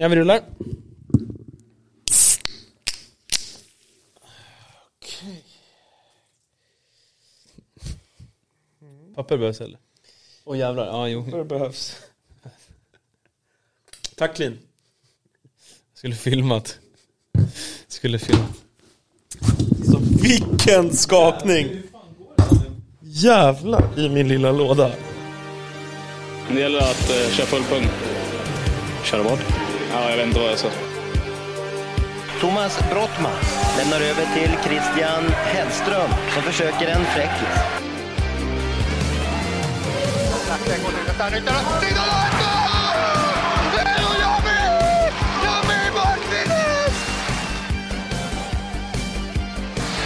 Ja, vi rullar. Papper behövs eller? Åh jävlar, ja jo. Det behövs. Tack Lin. Skulle filmat. Skulle filmat. Så vilken skakning! Jävlar i min lilla låda. Det gäller att eh, köra full pung. Köra vad? Ja, jag vet inte vad jag ska... Thomas Brottman lämnar över till Christian Hellström som försöker en fräckis.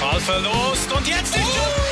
Ballverlust und jetzt nicht oh,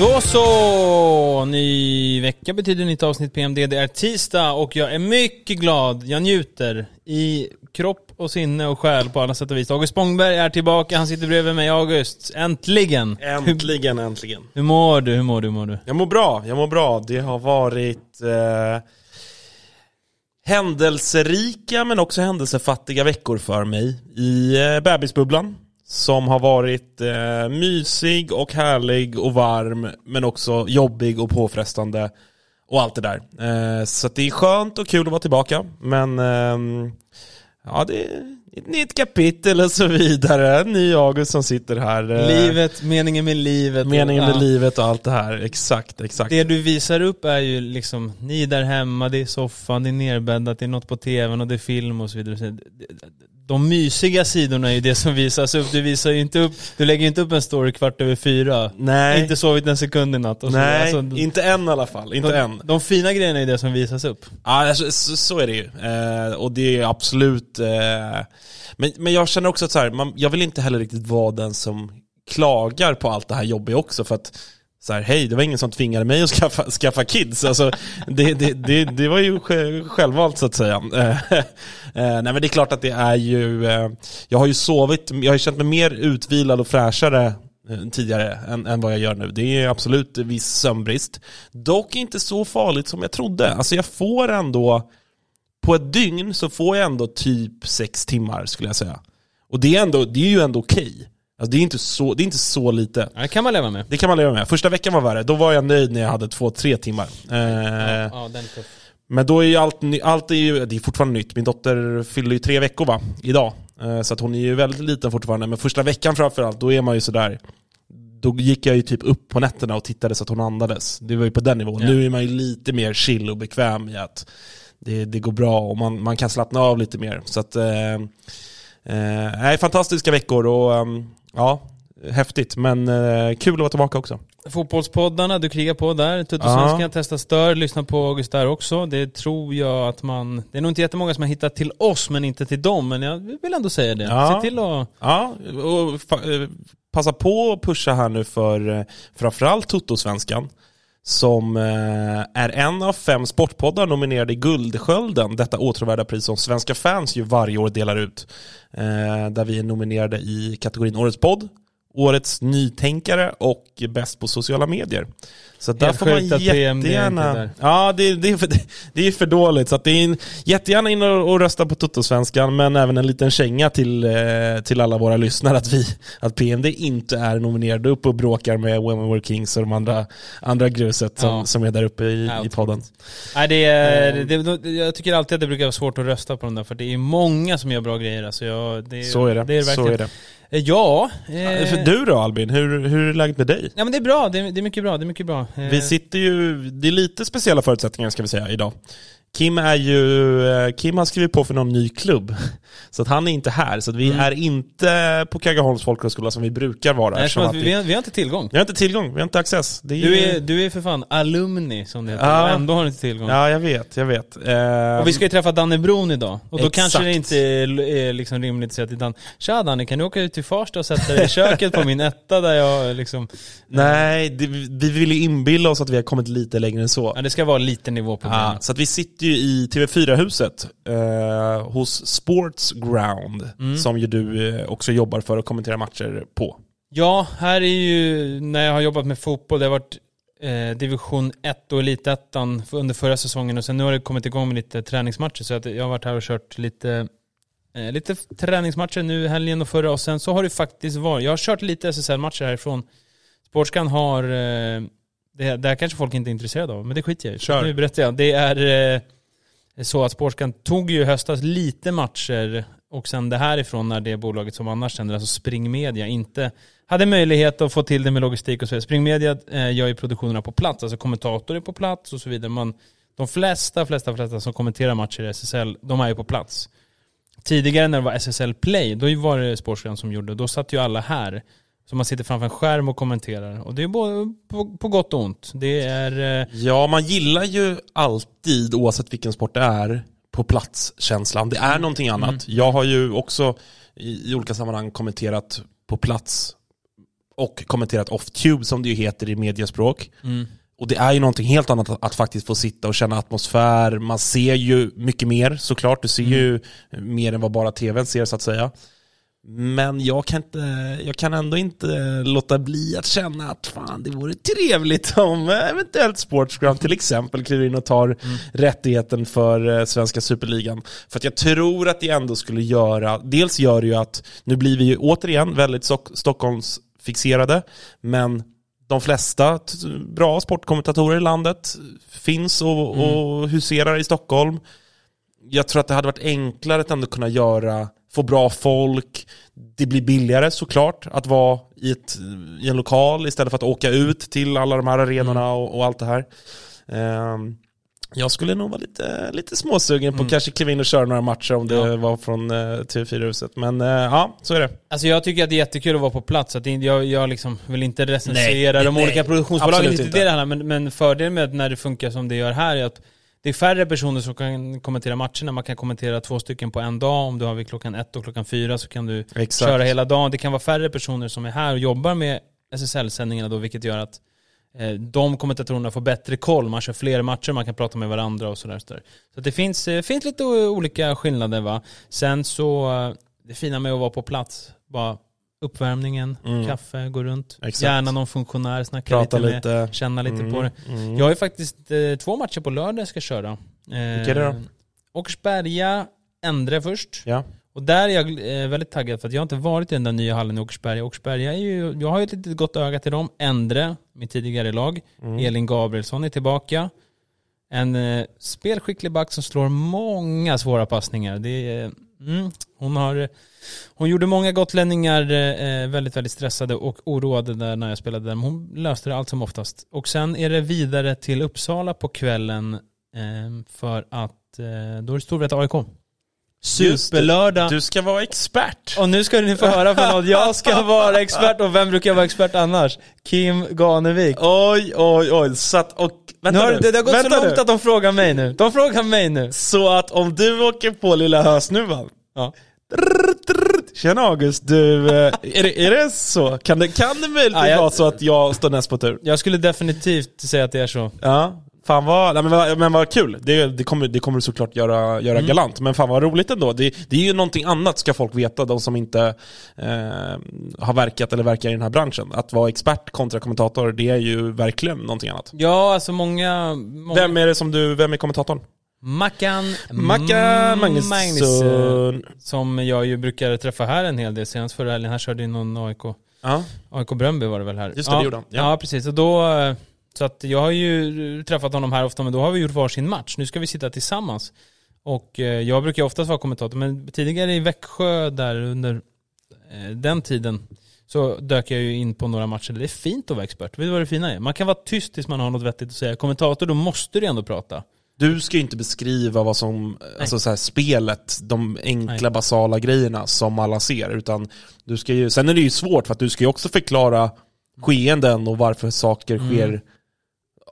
Då så! Ny vecka betyder nytt avsnitt PMD. Det är tisdag och jag är mycket glad. Jag njuter i kropp och sinne och själ på alla sätt och vis. August Spångberg är tillbaka. Han sitter bredvid mig. August, äntligen! Äntligen, äntligen. Hur mår du? Hur mår du? Hur mår du? Jag mår bra, jag mår bra. Det har varit eh, händelserika men också händelsefattiga veckor för mig i eh, bebisbubblan. Som har varit eh, mysig och härlig och varm men också jobbig och påfrestande och allt det där. Eh, så det är skönt och kul att vara tillbaka men ehm, ja, det är ett nytt kapitel och så vidare. Ny August som sitter här. eh, Livet, meningen med livet. Meningen med ja. livet och allt det här. Exakt, exakt. Det du visar upp är ju liksom, ni där hemma, det är soffan, det är nerbäddat, det är något på tvn och det är film och så vidare. De mysiga sidorna är ju det som visas upp. Du visar ju inte upp, du lägger ju inte upp en story kvart över fyra. Nej, Inte sovit en sekund i natt. Och så. nej Alltså, inte än i alla fall. Inte de, än. de fina grejerna är det som visas upp. Ja, alltså, så, så är det ju. Eh, och det är absolut... Eh, men, men jag känner också att så här, man, jag vill inte heller riktigt vara den som klagar på allt det här jobbiga också för att så här, hej, det var ingen som tvingade mig att skaffa, skaffa kids. Alltså, det, det, det, det var ju självvalt så att säga. Eh, eh, nej men det är klart att det är ju, eh, jag har ju sovit, jag har ju känt mig mer utvilad och fräschare tidigare än, än vad jag gör nu. Det är absolut viss sömnbrist. Dock inte så farligt som jag trodde. Alltså jag får ändå, på ett dygn så får jag ändå typ sex timmar skulle jag säga. Och det är, ändå, det är ju ändå okej. Alltså det, är inte så, det är inte så lite. Ja, det kan man leva med. Det kan man leva med. Första veckan var värre, då var jag nöjd när jag hade två, tre timmar. Eh, Ja, den är. Men då är ju allt, ny- allt är ju, det är fortfarande nytt. Min dotter fyller ju tre veckor va, idag. Eh, så att hon är ju väldigt liten fortfarande. Men första veckan framförallt, då är man ju sådär, då gick jag ju typ upp på nätterna och tittade så att hon andades. Det var ju på den nivån. Ja. Nu är man ju lite mer chill och bekväm i att det, det går bra och man, man kan slappna av lite mer. Så att, eh, eh, fantastiska veckor och ehm, ja, häftigt. Men eh, kul att vara tillbaka också. Fotbollspoddarna, du krigar på där. Tuttosvenskan, testa stör, lyssna på August där också. Det tror jag att man... Det är nog inte jättemånga som har hittat till oss, men inte till dem. Men jag vill ändå säga det. Ja. Se till att... Ja, och eh, passa på att pusha här nu för eh, framförallt Toto-svenskan som eh, är en av fem sportpoddar nominerade i Guldskölden, detta åtråvärda pris som svenska fans ju varje år delar ut. Eh, där vi är nominerade i kategorin Årets podd, Årets nytänkare och Bäst på sociala medier. Så där får man jättegärna... Ja, det, det, är för, det är för dåligt. Så att det är en, jättegärna in och, och rösta på Toto-svenskan, men även en liten känga till, eh, till alla våra lyssnare att, vi, att PMD inte är nominerade upp och bråkar med We Were Kings och de andra, andra gruset som, Ja. som är där uppe i, Ja, i podden. Nej, det är, det, det, jag tycker alltid att det brukar vara svårt att rösta på de där, för det är många som gör bra grejer. Alltså jag, det, Så är det. det, är så verkligen. är det. Eh, Ja. Eh, du då Albin, hur, hur är läget med dig? Ja men det är bra, det är, det är mycket bra, det är mycket bra. Eh, Vi sitter ju, det är lite speciella förutsättningar ska vi säga idag. Kim är ju, eh, Kim har skrivit på för någon ny klubb. Så att han är inte här, så att vi Mm. är inte på Kaggeholms folkhögskola som vi brukar vara. Nej, att vi, vi, har, vi har inte tillgång. vi har inte tillgång, vi har inte access. Är Du ju- är, du är för fan alumni som det heter, Ja. ändå har du inte tillgång. Ja, jag vet, jag vet. Och vi ska ju träffa Danne Bron idag, och då Exakt. kanske det inte är, liksom rimligt att säga till Dan Tja Danne, kan du åka ut till Farsta och sätta dig i köket på min etta där jag liksom... Nej, det, vi vill ju inbilla oss att vi har kommit lite längre än så. Ja, det ska vara lite nivå på grejen. så att vi sitter sitter ju i TV4-huset eh, hos Sports Ground, Mm. som ju du eh, också jobbar för att kommentera matcher på. Ja, här är ju när jag har jobbat med fotboll, det har varit eh, division 1 och elitettan under förra säsongen och sen nu har det kommit igång med lite träningsmatcher så att jag har varit här och kört lite eh, lite träningsmatcher nu helgen och förra och sen så har det faktiskt varit, jag har kört lite SSL-matcher härifrån. Sportskan har, eh, det, det här kanske folk inte är intresserade av, men det skiter jag i. Kör. Nu berättar jag. Det är eh, så att Sportskan tog ju i höstas lite matcher och sen det här ifrån när det bolaget som annars sänder, alltså Spring Media, inte hade möjlighet att få till det med logistik och så vidare. Spring Media eh, gör ju produktionerna på plats, alltså kommentator är på plats och så vidare. Man, de flesta, flesta, flesta som kommenterar matcher i SSL, de är ju på plats. Tidigare när det var SSL Play, då var det Sportskan som gjorde, då satt ju alla här. Så man sitter framför en skärm och kommenterar. Och det är både på, på gott och ont. Det är... Eh, Ja, man gillar ju alltid, oavsett vilken sport det är, på plats-känslan. Det är någonting annat. Jag har ju också i, i olika sammanhang kommenterat på plats och kommenterat off-tube som det ju heter i mediaspråk. mm. Och det är ju någonting helt annat att, att faktiskt få sitta och känna atmosfär. Man ser ju mycket mer såklart. Du ser ju mer än vad bara tvn ser så att säga. Men jag kan, inte, jag kan ändå inte låta bli att känna att fan det vore trevligt om eventuellt Sportsground till exempel kliver in och tar rättigheten för eh, svenska superligan. För att jag tror att det ändå skulle göra, dels gör det ju att, nu blir vi ju återigen väldigt Stock- Stockholmsfixerade, men de flesta bra sportkommentatorer i landet finns och, och huserar i Stockholm. Jag tror att det hade varit enklare att ändå kunna göra, få bra folk. Det blir billigare såklart att vara i, ett, i en lokal istället för att åka ut till alla de här arenorna och, och allt det här. Ehm, jag skulle nog vara lite, lite småsugen på att kanske kliva in och köra några matcher om det Ja. var från eh, TV4-huset. Men eh, ja, så är det. Alltså jag tycker att det är jättekul att vara på plats. Att det, jag, jag liksom vill inte recensera Nej, de nej, olika produktionsbolagen, absolut inte det om. men, men fördelen med när det funkar som det gör här är att det är färre personer som kan kommentera matcherna. Man kan kommentera två stycken på en dag. Om du har vid klockan ett och klockan fyra så kan du Exakt. köra hela dagen. Det kan vara färre personer som är här och jobbar med SSL-sändningarna då, vilket gör att eh, de kommentatorerna får bättre koll. Man kör fler matcher, man kan prata med varandra och sådär. Så, så det finns, eh, finns lite olika skillnader va. Sen så, eh, det fina med att vara på plats, bara uppvärmningen, Mm. kaffe, gå runt. Exakt. Gärna någon funktionär, snacka Prata lite med, lite. känna lite Mm, på det. mm. Jag har ju faktiskt eh, två matcher på lördag jag ska köra. Eh, Vilka är det då? Åkersberga, Endre först. Ja. Och där är jag eh, väldigt taggad för att jag har inte varit i den där nya hallen i Åkersberga. Åkersberga är ju, jag har ju ett litet gott öga till dem. Endre, mitt tidigare lag. Mm. Elin Gabrielsson är tillbaka. En eh, spelskicklig back som slår många svåra passningar. Det är, mm, hon, har, hon gjorde många gotlänningar eh, väldigt, väldigt stressade och oroade där när jag spelade där. Men hon löste det allt som oftast. Och sen är det vidare till Uppsala på kvällen eh, för att eh, då är det Storvreta AIK. Just det. Superlördag. Du ska vara expert. Och nu ska ni få höra från något. Jag ska vara expert och vem brukar vara expert annars? Kim Ganevik. Oj, oj, oj. Så att, och, Nu vänta har, nu. det, det har gått vänta så långt nu. att de frågar mig nu. De frågar mig nu. Så att om du åker på lilla hösnuvan. Ja. Tjena August, du, eh, är, det, är det så? Kan det, kan det möjligtvis Ja, jag- vara så att jag står näst på tur? Jag skulle definitivt säga att det är så. Ja, fan vad, nej men, men vad kul. Det, det, kommer, det kommer du såklart göra, göra galant, men fan vad roligt ändå. Det, det är ju någonting annat ska folk veta, de som inte eh, har verkat eller verkar i den här branschen. Att vara expert kontra kommentator, det är ju verkligen någonting annat. Ja, alltså många... många Vem är det som du, vem är kommentatorn? Mackan Mackan Magnusson. Som jag ju brukar träffa här en hel del. Senast förra helgen, här körde ju någon AIK. Ja. AIK Bröndby var det väl här? Just det, ja, det gjorde han. Ja. Ja. precis. Och då, eh, så att jag har ju träffat honom här ofta, men då har vi gjort varsin match. Nu ska vi sitta tillsammans. Och eh, jag brukar oftast vara kommentator, men tidigare i Växjö där under eh, den tiden så dök jag ju in på några matcher. Det är fint att vara expert. Vet du vad det fina är? Man kan vara tyst tills man har något vettigt att säga. Kommentator, då måste du ändå prata. Du ska ju inte beskriva vad som, alltså så här, spelet, de enkla Nej. basala grejerna som alla ser, utan du ska ju, sen är det ju svårt för att du ska ju också förklara skeenden och varför saker Mm. sker.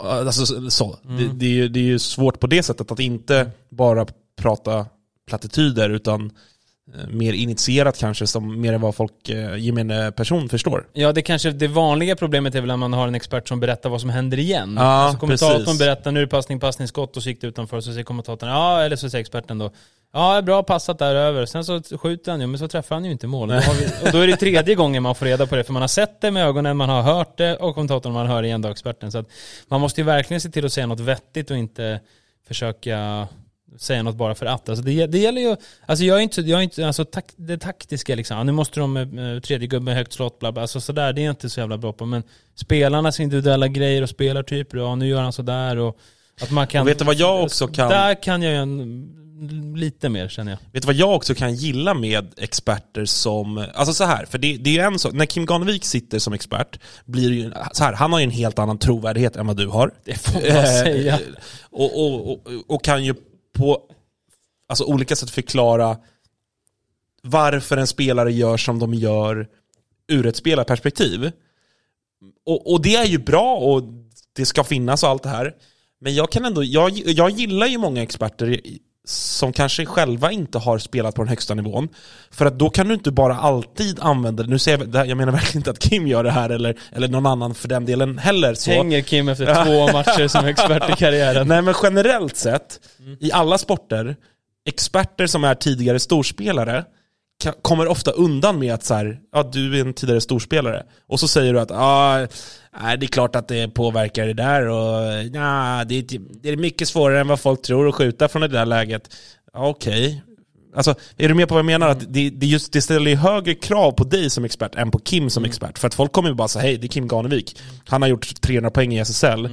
Alltså så. Det, det, är ju, det är ju svårt på det sättet att inte bara prata plattityder utan eh, mer initierat kanske, som mer än vad folk, eh, gemene person förstår. Ja, det kanske, det vanliga problemet är väl att man har en expert som berättar vad som händer igen. Ja, alltså kommentatorn precis. berättar, nu är det passning, passning, skott och det utanför, så säger kommentatorn, ja, eller så säger experten då, ja, bra passat där över. Sen så skjuter han ju, men så träffar han ju inte mål. Då vi, och då är det tredje gången man får reda på det, för man har sett det med ögonen, man har hört det, och kommentatorn man hör igen då experten. Så att man måste ju verkligen se till att säga något vettigt och inte försöka säga något bara för att. Alltså det, det gäller ju, alltså jag är inte, jag är inte alltså tak, det taktiska liksom, nu måste de eh, tredje gubben högt slott, bla bla, alltså sådär, det är inte så jävla bra på. Men spelarnas individuella grejer och spelartyper, ja nu gör han sådär och att man kan... Och vet du vad jag också kan- Där kan jag en, lite mer känner jag. Vet du vad jag också kan gilla med experter som, alltså så här, för det, det är ju en sak, när Kim Ganevik sitter som expert, blir ju, så här, han har ju en helt annan trovärdighet än vad du har. Det får man säga. Eh, och, och, och, och kan ju på alltså, olika sätt förklara varför en spelare gör som de gör ur ett spelarperspektiv. Och, och det är ju bra och det ska finnas och allt det här. Men jag kan ändå, jag, jag gillar ju många experter som kanske själva inte har spelat på den högsta nivån. För att då kan du inte bara alltid använda det. Nu säger jag, jag menar verkligen inte att Kim gör det här eller, eller någon annan för den delen heller. Så. Hänger Kim efter två matcher som expert i karriären. Nej men generellt sett, i alla sporter, experter som är tidigare storspelare kommer ofta undan med att så här, ja du är en tidigare storspelare. Och så säger du att ja, nej, det är klart att det påverkar det där och ja, det, är, det är mycket svårare än vad folk tror att skjuta från det där läget. Ja, Okej. Alltså, är du med på vad jag menar? Att det, det, just, det ställer ju högre krav på dig som expert än på Kim som expert. För att folk kommer ju bara säga hej, det är Kim Ganevik. Han har gjort 300 poäng i SSL.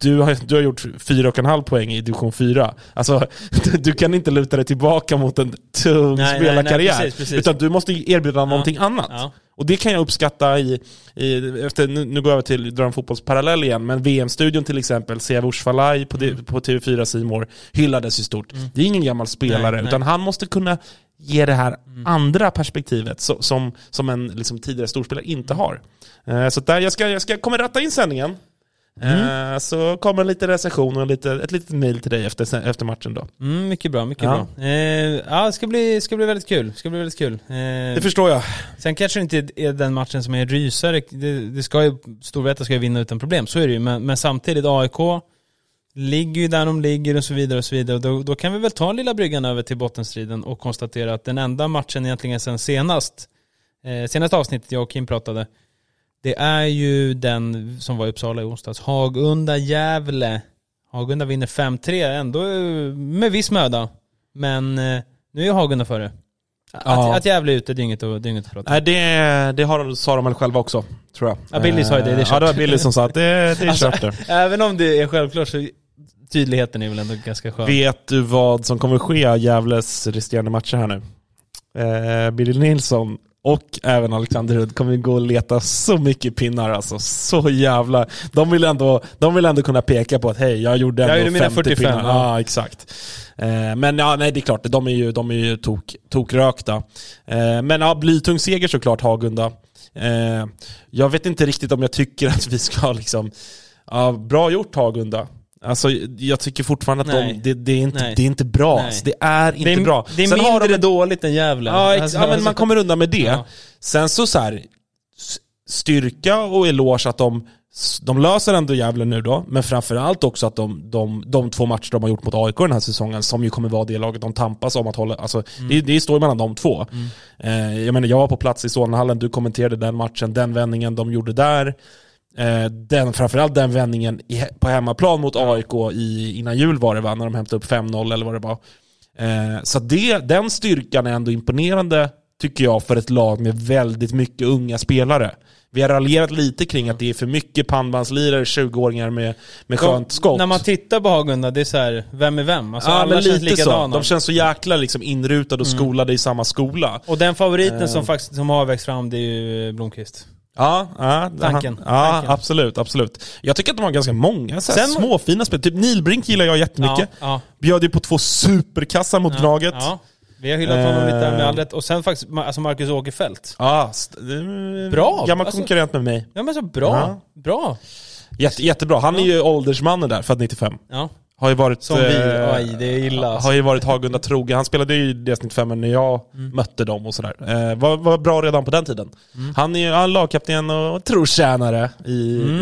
Du har, du har gjort 4,5 poäng i division 4. Alltså, du kan inte luta dig tillbaka mot en tung Nej, nej, spelarkarriär. nej, precis, precis. Utan du måste ju erbjuda någonting annat. Ja. Och det kan jag uppskatta i, i efter, nu, nu går jag över till, drar en fotbollsparallell igen, men VM-studion till exempel, Siavush Falai på, Mm. på TV4 Simor hyllades ju stort. Det är ingen gammal spelare, Nej, nej. utan han måste kunna ge det här andra perspektivet så, som, som en liksom, tidigare storspelare inte har. Eh, så där, jag, ska, jag ska, kommer ratta in sändningen. Eh, så kommer en liten recension och lite, ett litet mail till dig efter, efter matchen då. Mm, mycket bra, mycket Ja. bra. Eh, ja, det ska bli, ska bli väldigt kul. Ska bli väldigt kul. Eh, Det förstår jag. sen kanske det inte är den matchen som är rysare. Det, det ska ju, Storvreta ska ju vinna utan problem, så är det ju. Men, men samtidigt, AIK ligger ju där de ligger och så vidare och så vidare. Och då, då kan vi väl ta lilla bryggan över till bottenstriden och konstatera att den enda matchen egentligen sen senast, eh, senaste avsnittet jag och Kim pratade, det är ju den som var i Uppsala i onsdags. Hagunda-Gävle. Hagunda vinner 5-3, ändå eh, med viss möda. Men eh, nu är Hagunda före. Att, Ja. att Gävle är ute, det är inget det är inget att prata. Nej, det, det har, sa de väl själva också, tror jag. Ja, Billy sa ju det, det är Eh, Ja, det var kört. Billy som sa att det, det är Alltså, kört där. Även om det är självklart så tydligheten är väl ändå ganska skön. Vet du vad som kommer ske i Gävles resterande matcher här nu? Eh, Billy Nilsson och även Alexander Rudd kommer gå och leta så mycket pinnar alltså. Så jävla... De vill ändå, de vill ändå kunna peka på att hej, jag gjorde ändå Jag gjorde mina 50 45, pinnar. ja. Ja, exakt. Eh, men ja, nej det är klart, de är ju, de är ju tok, tokrökta. Eh, men ja, blytung seger såklart Hagunda. Eh, jag vet inte riktigt om jag tycker att vi ska liksom... Ja, bra gjort Hagunda. Alltså jag tycker fortfarande att de, det, det, är inte, Nej. det är inte bra. Nej. Alltså, det är inte det är, bra. Det är Sen har mindre de dåligt än Gävle. Ja, Alltså, ja men man kommer undan med det. Ja. Sen så så här, styrka och eloge att de, de löser ändå Gävle nu då, men framförallt också att de, de, de två matcher de har gjort mot AIK den här säsongen, som ju kommer vara det laget de tampas om att hålla, alltså det, det står ju mellan de två. Eh, jag menar, jag var på plats i Solnahallen, du kommenterade den matchen, den vändningen de gjorde där. Eh, den, framförallt den vändningen på hemmaplan mot AIK i, innan jul var det va, när de hämtade upp 5-0 eller vad det var. Eh, så det, den styrkan är ändå imponerande, tycker jag, för ett lag med väldigt mycket unga spelare. Vi har raljerat lite kring att det är för mycket pannbandslirare, 20-åringar med, med skönt skott. När man tittar på Hagunda, det är så här, vem är vem? Alltså ja, alla känns lite så. likadana. De känns så jäkla liksom inrutade och skolade i samma skola. Och den favoriten Eh. som faktiskt som har växt fram, det är ju Blomqvist. Ja, ja, Tanken. Ja, Tanken. absolut, absolut. Jag tycker att de har ganska många så här Sen- småfina spel. Typ Nilbrink gillar jag jättemycket. Ja, ja, Bjöd ju på två superkassar mot ja, Gnaget. Ja. Vi har hyllat honom lite med Eh. all rätt. Och sen faktiskt alltså Marcus Åkerfeldt. Ja, Bra. Gammal Alltså- konkurrent med mig. Ja men så bra. Ja. Bra. Jätte, jättebra. Han är ju åldersmannen där, född 95. Ja. Har ju varit... Som vi, eh, oj det är illa alltså. Har ju varit Hagunda trogen. Han spelade ju i det snitt femman när jag mötte dem och sådär. Eh, var, var bra redan på den tiden. Han är ju han lagkapten och trotjänare i,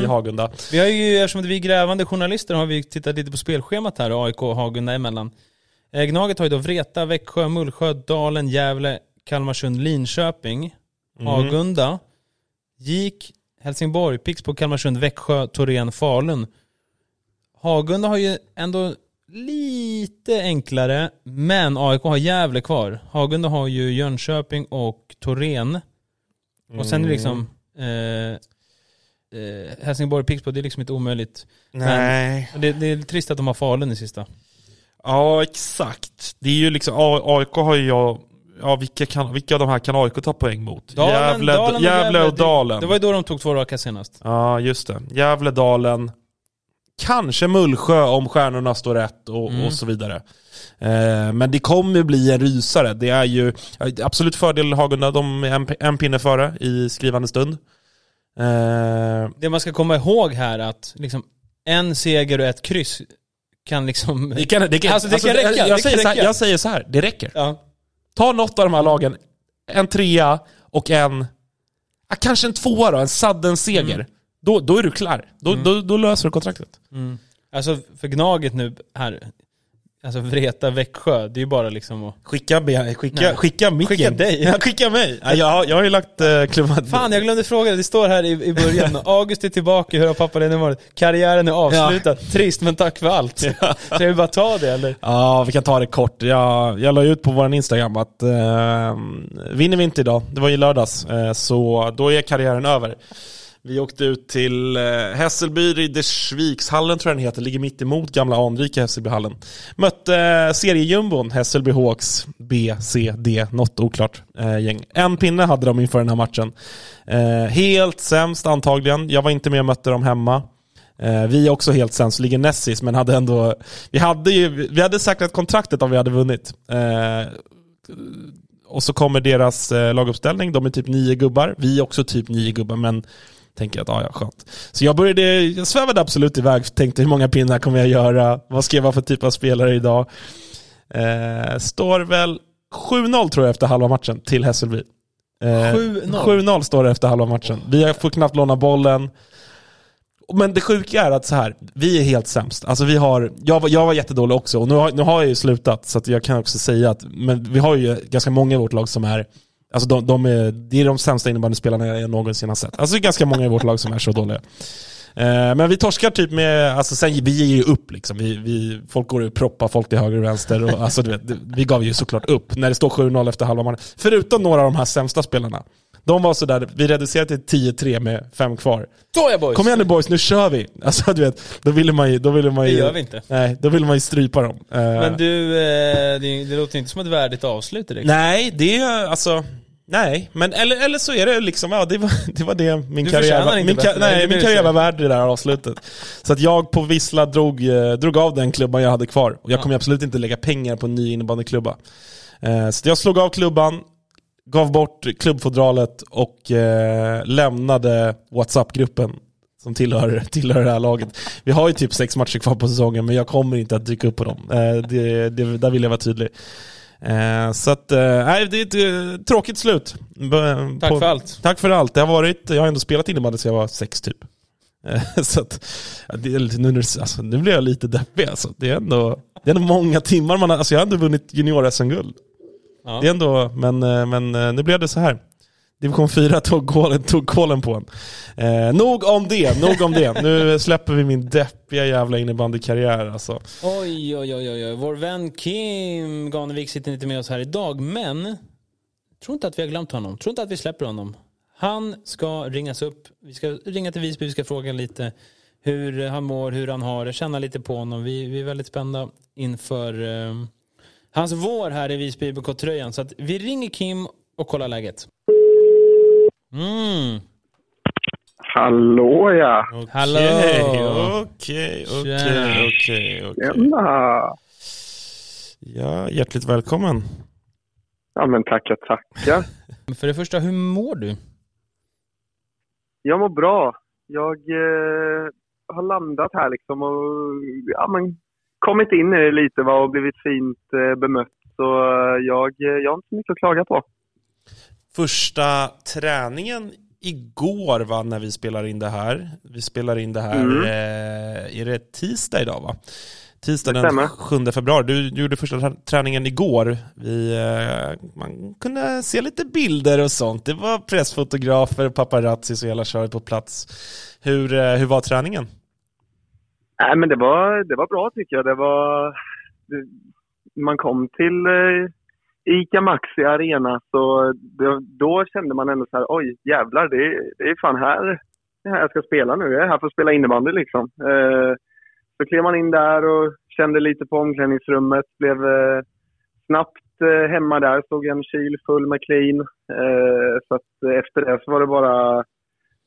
i Hagunda. Vi har ju, eftersom vi är grävande journalister har vi tittat lite på spelschemat här, AIK och Hagunda emellan. Eh, Gnaget har ju då Vreta, Växjö, Mullsjö, Dalen, Gävle, Kalmarsund, Linköping, Hagunda, Gik, Helsingborg, Pixbo, Kalmarsund, Växjö, Torén, Falun. Hagunda har ju ändå lite enklare, men AIK har Gävle kvar. Hagunda har ju Jönköping och Torén. Och sen är det liksom eh, eh, Helsingborg, Pixbo, det är liksom inte omöjligt. Nej. Men det, det är trist att de har Falun i sista. Ja, exakt. Det är ju liksom, AIK har ju jag, ja vilka, kan, vilka av de här kan AIK ta poäng mot? Gävle, Dalen Gävle och det- Dalen. Det var ju då de tog två raka senast. Ja, just det. Gävle, Dalen, kanske Mullsjö om stjärnorna står rätt och, Mm. och så vidare. Eh, men det kommer ju bli en rysare. Det är ju absolut fördel Hagunda, de är en, en pinne före i skrivande stund. Eh, Det man ska komma ihåg här att liksom en seger och ett kryss kan liksom... det kan, det kan, Alltså, det kan räcka, Jag, det säger kan så här, räcka. jag säger så här, det räcker. Ja. Ta något av de här lagen, en trea och en, kanske en tvåa då, en sudden seger. Mm. Då, då är du klar. Då, då, då löser du kontraktet. Alltså för Gnaget nu här, alltså Vreta, Växjö, det är ju bara liksom att... Skicka, be- skicka, Nej. skicka micken. Skicka dig. Ja, skicka mig. Ja, jag, har- jag har ju lagt uh, klubban. Fan jag glömde fråga, det står här i, i början. August är tillbaka, hur har pappa det varit? Karriären är avslutad. Trist men tack för allt. Jag vill bara ta det eller? Ja, vi kan ta det kort. Jag, jag la ut på vår Instagram att eh, vinner vi inte idag, det var i lördags, eh, så då är karriären över. Vi åkte ut till eh, Hässelby, Riddersvikshallen tror jag den heter, ligger mitt emot gamla anrika Hässelbyhallen. Mötte eh, seriejumbon Hässelby Hawks B, C, D, något oklart eh, gäng. En pinne hade de inför den här matchen. Helt sämst antagligen, jag var inte med och mötte dem hemma. Vi är också helt sämst, ligger näst sist, men hade ändå... Vi hade ju vi hade säkrat kontraktet om vi hade vunnit. Och så kommer deras laguppställning, de är typ nio gubbar. Vi är också typ nio gubbar, men tänker att ja, ja, skönt. Så jag började, jag svävade absolut iväg, tänkte hur många pinnar kommer jag göra? Vad ska jag vara för typ av spelare idag? Eh, står väl 7-0 tror jag efter halva matchen till Hässelby. Eh, 7-0? 7-0 står det efter halva matchen. Vi får knappt låna bollen. Men det sjuka är att så här, vi är helt sämst. Alltså vi har, jag, var, jag var jättedålig också, och nu har, nu har jag ju slutat, så att jag kan också säga att men vi har ju ganska många i vårt lag som är Alltså de, de är, det är de sämsta innebandyspelarna jag någonsin har sett. Alltså det är ganska många i vårt lag som är så dåliga. Eh, men vi torskar typ med, alltså sen, vi ger ju upp liksom. Vi, vi, folk går och proppar folk till höger och vänster. Och, alltså, du vet, det- vi gav ju såklart upp när det står 7-0 efter halva matchen. Förutom några av de här sämsta spelarna. De var sådär, vi reducerade till 10-3 med fem kvar. Såja boys! Kom igen nu boys, nu kör vi! Alltså du vet, då ville man ju... Då ville man Det ju gör vi inte. Nej, då ville man ju strypa dem. Eh, Men du, eh, det, det låter inte som ett värdigt avslut direkt. Nej, det är alltså... Nej, men eller, eller så är det liksom, ja det var det, var det min Du karriär var. Min, ka- nej, min karriär var värd det där avslutet. Så att jag på Vissla drog, eh, drog av den klubban jag hade kvar. Och jag kommer absolut inte lägga pengar på en ny innebandyklubba. Eh, så jag slog av klubban, gav bort klubbfodralet och eh, lämnade WhatsApp-gruppen som tillhör, tillhör det här laget. Vi har ju typ sex matcher kvar på säsongen, men jag kommer inte att dyka upp på dem. Det, det, där vill jag vara tydlig. Eh, så att, eh, nej, det är ett eh, tråkigt slut. B- Tack på- för allt. Tack för allt. Det har varit, jag har ändå spelat innebandy sedan jag var sex typ. Så att, det nu, alltså, nu blir jag lite deppig alltså. Det är ändå, det är ändå många timmar man har, alltså jag har ändå vunnit junior-SM-guld. Ja. Det är ändå, men, men nu blev det så här. Division 4 tog kålen tog kolen på en. Eh, nog om det, nog om det. Nu släpper vi min deppiga jävla innebandykarriär alltså. Oj, oj, oj, oj, oj. Vår vän Kim Ganevik sitter inte med oss här idag, men tror inte att vi har glömt honom. Tror inte att vi släpper honom. Han ska ringas upp. Vi ska ringa till Visby, vi ska fråga lite hur han mår, hur han har det, känna lite på honom. Vi, vi är väldigt spända inför eh, hans vår här i Visby IBK-tröjan. Så att vi ringer Kim och kollar läget. Mm. Hallå ja! Hallå! Okej, okej, okej, okej, okej. Tjena! Ja, hjärtligt välkommen. Ja men tackar, tackar. För det första, hur mår du? Jag mår bra. Jag eh, har landat här liksom och ja, men, kommit in i det lite va, och blivit fint eh, bemött. Så eh, jag, jag har inte så mycket att klaga på. Första träningen igår va, när vi spelar in det här. Vi spelar in det här, Mm. eh, är det tisdag idag va? Tisdag den stämmer. 7 februari. Du, du gjorde första trä- träningen igår. Vi, eh, man kunde se lite bilder och sånt. Det var pressfotografer, paparazzis och hela köret på plats. Hur, eh, hur var träningen? Nej, men det var, det var bra tycker jag. Det var, det, man kom till eh, ICA Maxi Arena så det, då kände man ändå så här, oj jävlar, det, är- det är fan här, det här jag ska spela nu. Jag är här för att spela innebandy liksom. Eh, så klev man in där och kände lite på omklädningsrummet, blev eh, snabbt eh, hemma där, stod en kyl full med clean. Eh, så att eh, efter det så var det bara,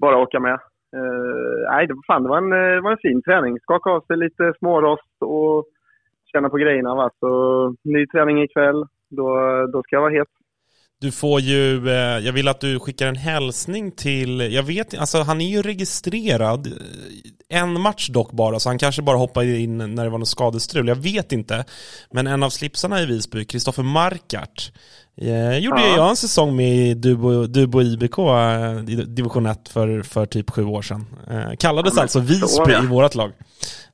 bara att åka med. Eh, nej, det var, fan, det var, en, eh, det var en fin träning. Skaka av sig lite smårost och känna på grejerna. Va? Så ny träning ikväll. Då, då ska jag vara het. Du får ju, eh, jag vill att du skickar en hälsning till, jag vet alltså han är ju registrerad, eh, en match dock bara, så han kanske bara hoppade in när det var något skadestrul, jag vet inte. Men en av slipsarna i Visby, Kristoffer Markart, eh, gjorde Ja. jag en säsong med Dubo, Dubo IBK eh, i division 1 för, för typ sju år sedan. Eh, kallades Ja, alltså så, Visby i vårt lag.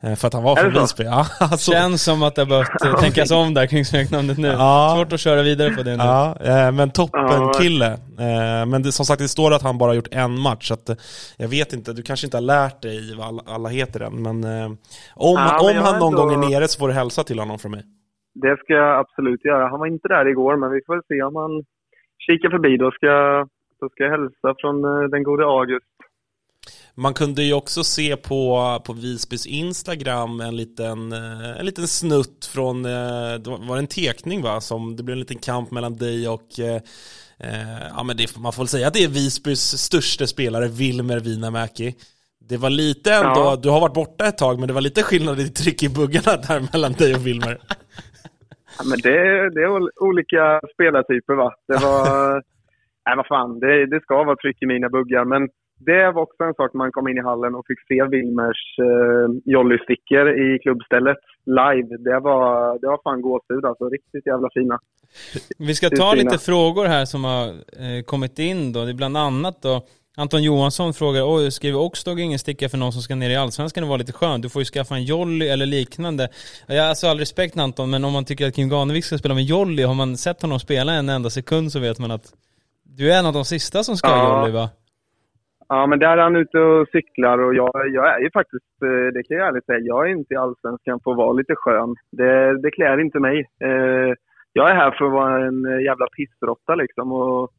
Eh, för att han var från? Visby. Ja, alltså, Känns som att det har behövt eh, tänkas om där kring smeknamnet nu. Ja. Svårt att köra vidare på det nu. Ja, men toppen Ja. kille. Men det, som sagt, det står att han bara gjort en match, så att, jag vet inte, du kanske inte har lärt dig vad alla, alla heter än, men om, Ja, men om han någon ändå- gång är nere så får du hälsa till honom från mig. Det ska jag absolut göra. Han var inte där igår, men vi får väl se om han kikar förbi. Då ska, då ska jag hälsa från eh, den gode August. Man kunde ju också se på, på Visbys Instagram en liten, eh, en liten snutt från, eh, det var en tekning va? Som, det blev en liten kamp mellan dig och eh, ja, men det, man får väl säga att det är Visbys största spelare, Wilmer Winamäki. Det var lite ändå, Ja. du har varit borta ett tag, men det var lite skillnad i tryck i buggarna där mellan dig och Wilmer. Ja, men det, det är ol- olika spelartyper va. Det var... nej, vad fan. Det, det ska vara tryck i mina buggar. Men det var också en sak när man kom in i hallen och fick se Wilmers eh, jollystickor i klubbstället live. Det var, det var fan gåshud alltså. Riktigt jävla fina. Vi ska ta fina. lite frågor här som har eh, kommit in då. Det är bland annat då Anton Johansson frågar, oj, skriver Oxdog ingen sticka för någon som ska ner i Allsvenskan och vara lite skön? Du får ju skaffa en jolly eller liknande. Jag har alltså all respekt Anton, men om man tycker att Kim Ganevik ska spela med jolly, har man sett honom spela en enda sekund så vet man att du är en av de sista som ska ha Ja. jolly va? Ja, men där är han ute och cyklar och jag, jag är ju faktiskt, eh, det kan jag ärligt säga, jag är inte i Allsvenskan för att vara lite skön. Det, det klär inte mig. Eh, jag är här för att vara en eh, jävla pissrotta liksom och,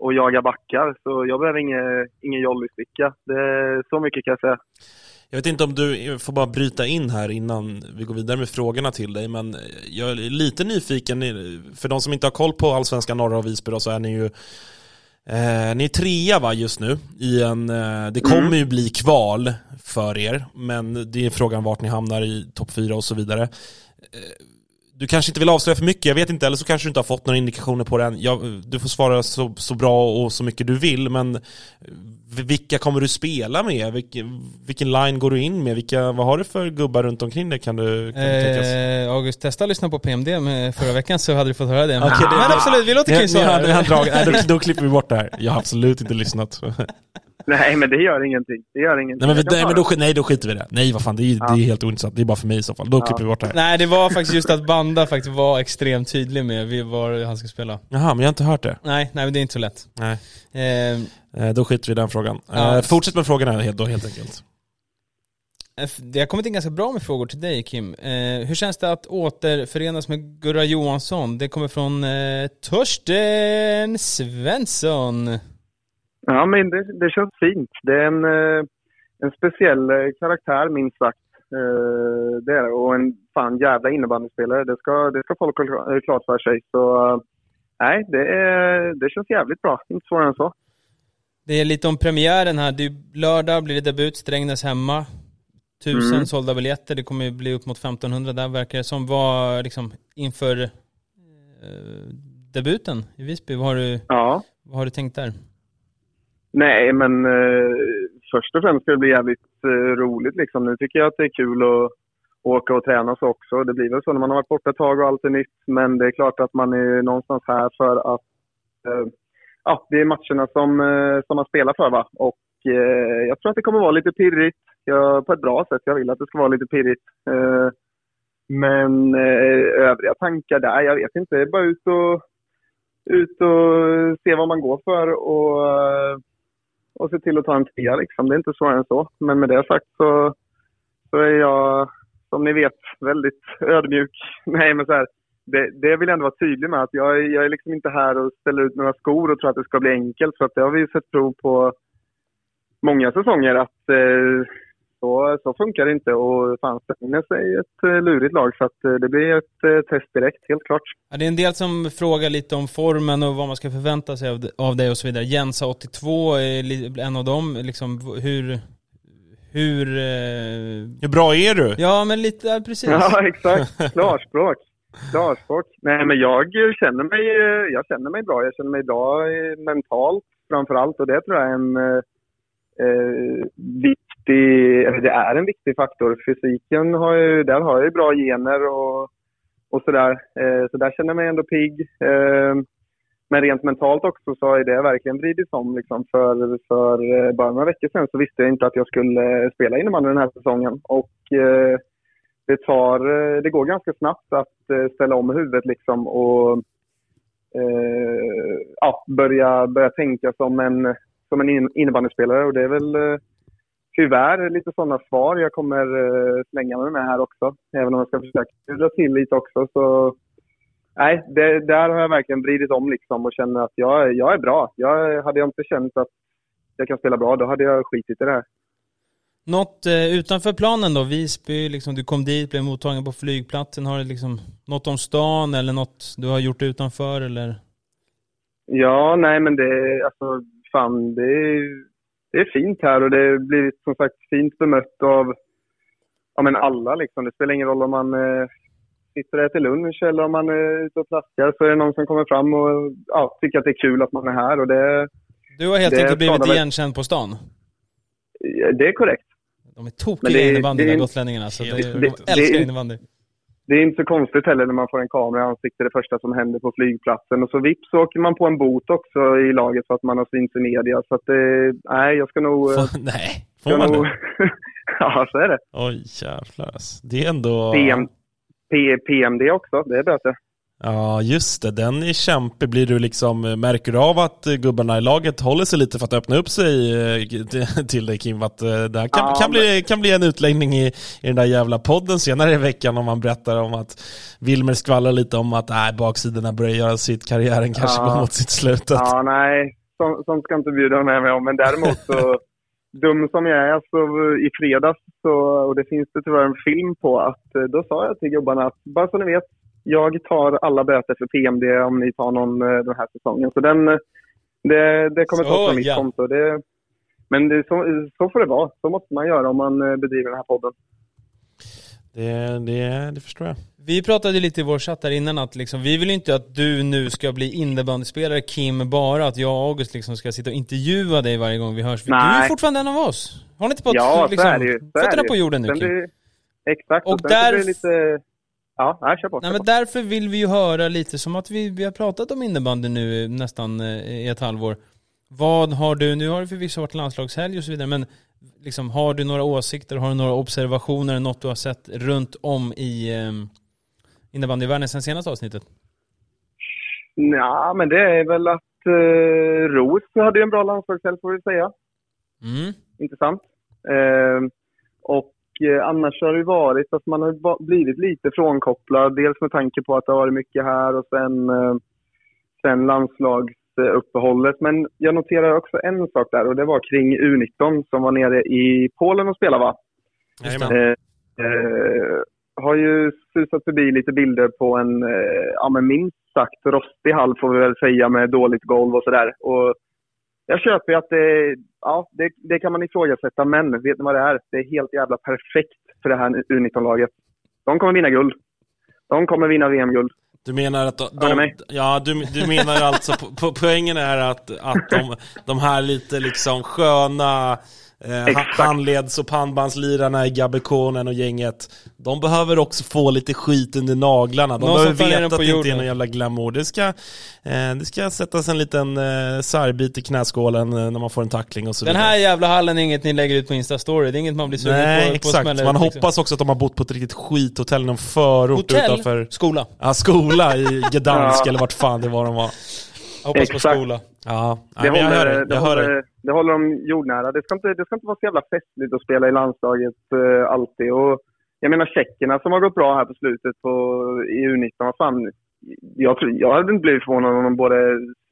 och jaga backar. Så jag behöver ingen, ingen jollysticka. Det- Så mycket kan jag säga. Jag vet inte om du får bara bryta in här innan vi går vidare med frågorna till dig, men jag är lite nyfiken. För de som inte har koll på Allsvenskan norra och Visby då, så är ni ju eh, ni är trea va just nu i en, eh, det kommer ju bli kval för er, men det är frågan vart ni hamnar i topp fyra och så vidare. Eh, du kanske inte vill avslöja för mycket, jag vet inte, eller så kanske du inte har fått några indikationer på det än. Du får svara så, så bra och så mycket du vill, men eh, vilka kommer du spela med? Vilken, vilken line går du in med? Vilka, vad har du för gubbar runt omkring dig kan du, kan du tänkas? Eh, August, testa att lyssna på PMD med förra veckan så hade du fått höra det. Men, det- men absolut, vi låter Kim svara. då klipper vi bort det här. Jag har absolut inte lyssnat. Nej, men det gör ingenting. Det gör ingenting. Nej, men, nej, men då, nej, då skiter vi i det. Nej, vad fan, det är, det är helt ointressant. Det är bara för mig i så fall. Då klipper vi bort det här. Nej, det var faktiskt just att Banda faktiskt var extremt tydlig med vi- var han ska spela. Jaha, men jag har inte hört det. Nej, nej men det är inte så lätt. Nej. Eh, Eh, Då skiter vi i den frågan. Ja. Eh, fortsätt med frågorna då, helt enkelt. Det har kommit in ganska bra med frågor till dig Kim. Eh, hur känns det att återförenas med Gurra Johansson? Det kommer från eh, Torsten Svensson. Ja, men det, det känns fint. Det är en, eh, en speciell eh, karaktär, minst sagt. Eh, Det är. Och en fan jävla innebandyspelare. Det ska, det ska folk ha kla- klart för sig. Så nej, det, är, det känns jävligt bra. Inte svårare än så. Det är lite om premiären här. Det lördag blir det debut, Strängnäs hemma. Tusen Mm. sålda biljetter, det kommer ju bli upp mot 1500 där verkar det som. Vad, liksom, inför eh, debuten i Visby, vad har, du, Ja. vad har du tänkt där? Nej, men eh, först och främst ska det bli jävligt eh, roligt. Liksom. Nu tycker jag att det är kul att, åka och träna så också. Det blir väl så när man har varit borta ett tag och allt är nytt. Men det är klart att man är någonstans här för att eh, ja, det är matcherna som, eh, som man spelar för. Va? Och eh, jag tror att det kommer vara lite pirrigt. Jag, på ett bra sätt. Jag vill att det ska vara lite pirrigt. Eh, men eh, övriga tankar där, jag vet inte. Det är bara ut och, ut och se vad man går för och, eh, och se till att ta en trea. Liksom. Det är inte svårare än så. Men med det sagt så, så är jag, som ni vet, väldigt ödmjuk. Nej, men så här, det, det vill jag ändå vara tydlig med. att Jag, är- jag är liksom inte här och ställer ut några skor och tror att det ska bli enkelt. För att det har vi sett prov på många säsonger att eh, så, så funkar det inte. Och fan, Strängnäs är ett eh, lurigt lag så att eh, det blir ett eh, test direkt, helt klart. Ja, det är en del som frågar lite om formen och vad man ska förvänta sig av, av dig och så vidare. Jensa 82 är en av dem, liksom hur... Hur... Hur bra är du? ja, men lite, ja, precis. Ja, exakt. Klarspråk. Klarspråk. Nej, men jag känner mig, jag känner mig bra. Jag känner mig bra mentalt framför allt och det tror jag är en eh, eh, viktig, eller det är en viktig faktor. Fysiken har ju, där har jag ju bra gener och, och sådär. Eh, så där känner jag mig ändå pigg. Eh, men rent mentalt också så har det verkligen vridits om. Liksom. För, för eh, bara några veckor sedan så visste jag inte att jag skulle spela innebandy den här säsongen. Och eh, det, tar, eh, det går ganska snabbt att eh, ställa om huvudet liksom och ja, börja, börja tänka som en, som en innebandyspelare. Och det är väl tyvärr lite sådana svar jag kommer eh, slänga mig med här också. Även om jag ska försöka dra till lite också. Så, nej, det, där har jag verkligen vridit om liksom och känner att jag, jag är bra. Jag, hade jag inte känt att jag kan spela bra, då hade jag skitit i det här. Något eh, utanför planen då? Visby, liksom, du kom dit, blev mottagen på flygplatsen. Har det liksom något om stan eller något du har gjort utanför eller? Ja, nej men det, alltså fan det är, det är fint här och det blir som sagt fint bemött av ja, men alla liksom. Det spelar ingen roll om man eh, sitter och äter lunch eller om man är ute och plaskar så är det någon som kommer fram och ja, tycker att det är kul att man är här och det, Du har helt enkelt blivit igenkänd på stan. det är korrekt. De är tokiga Men det är- innebandy, det de är- där gotlänningarna. Så det, det- de älskar det- innebandy. Det är inte så konstigt heller när man får en kamera i ansiktet det första som händer på flygplatsen. Och så vips så åker man på en bot också i laget för att man har synts i media. Så att det, nej, jag ska nog... eh, Får, nej, får man nog det? ja, så är det. Oj, jävlar. Det är ändå... PM, P, PMD också, det är böter. Ja, just det. Den är kämpig. Blir du liksom, märker du av att gubbarna i laget håller sig lite för att öppna upp sig eh, till- dig Kim? Att eh, det här kan, Ja, kan, bli, kan bli en utläggning i, i den där jävla podden senare i veckan om man berättar om att Wilmer skvallrar lite om att nej, baksidorna börjar göra sitt, karriären kanske Ja. går mot sitt slut. Ja, nej, sånt, sånt ska inte bjuda med mig om. Men däremot så, dum som jag är, så i fredags, så, och det finns det tyvärr en film på, att eh, då sa jag till gubbarna att bara så ni vet, jag tar alla böter för PMD om ni tar någon eh, den här säsongen. Så den, eh, det, det kommer tas från mitt ja. konto. Det, men det, så, så får det vara. Så måste man göra om man eh, bedriver den här podden. Det, det, det förstår jag. Vi pratade lite i vår chatt där innan att liksom, vi vill ju inte att du nu ska bli innebandyspelare Kim bara, att jag och August liksom ska sitta och intervjua dig varje gång vi hörs. Du är Nej. fortfarande en av oss. Har ni inte fått Ja, liksom, det fötterna det på jorden nu Kim? blir- Exakt. Och Och, där- det lite... Ja, nej, kör på. Nej men därför vill vi ju höra lite som att vi, vi har pratat om innebandy nu nästan eh, i ett halvår. Vad har du, nu har det förvisso varit landslagshelg och så vidare, men liksom, har du några åsikter, har du några observationer, något du har sett runt om i eh, innebandyvärlden sen senaste avsnittet? Ja, men det är väl att eh, Ros hade ju en bra landslagshelg får vi säga. Mm. Intressant. Eh, och annars har det varit att man har blivit lite frånkopplad. Dels med tanke på att det har varit mycket här och sen, eh, sen landslagsuppehållet. Men jag noterar också en sak där och det var kring U19 som var nere i Polen och spelade va? Eh, eh, har ju susat förbi lite bilder på en, eh, ja men minst sagt rostig hall får vi väl säga med dåligt golv och sådär. Och jag köper ju att det, ja, det, det kan man ifrågasätta, men vet ni vad det är? Det är helt jävla perfekt för det här U19-laget. De kommer vinna guld. De kommer vinna VM-guld. Du menar att de, de, ja, du, du menar alltså, po, poängen är att, att de, de här lite liksom sköna Eh, handleds och pannbandslirarna i Gabbekonen och gänget. De behöver också få lite skit under naglarna. De Någon behöver veta att på det inte är jorden. någon jävla glamour. Det ska, eh, det ska sättas en liten eh, sarbit i knäskålen eh, när man får en tackling och så Den vidare. här jävla hallen är inget ni lägger ut på Insta-story, det är inget man blir sugen Nej, på, på att exakt. Man liksom. hoppas också att de har bott på ett riktigt skithotell i någon förort Hotell, utanför skola. ja, skola i Gdansk eller vart fan det var de var. Jag hoppas på Exakt. skola. Ja, Det men jag hör håller, det, Jag hör dig. håller, det håller de jordnära. Det ska, inte, det ska inte vara så jävla festligt att spela i landslaget eh, alltid. Och jag menar tjeckerna som har gått bra här på slutet på, i U19. Vad fan, jag, tror, jag hade inte blivit förvånad om de både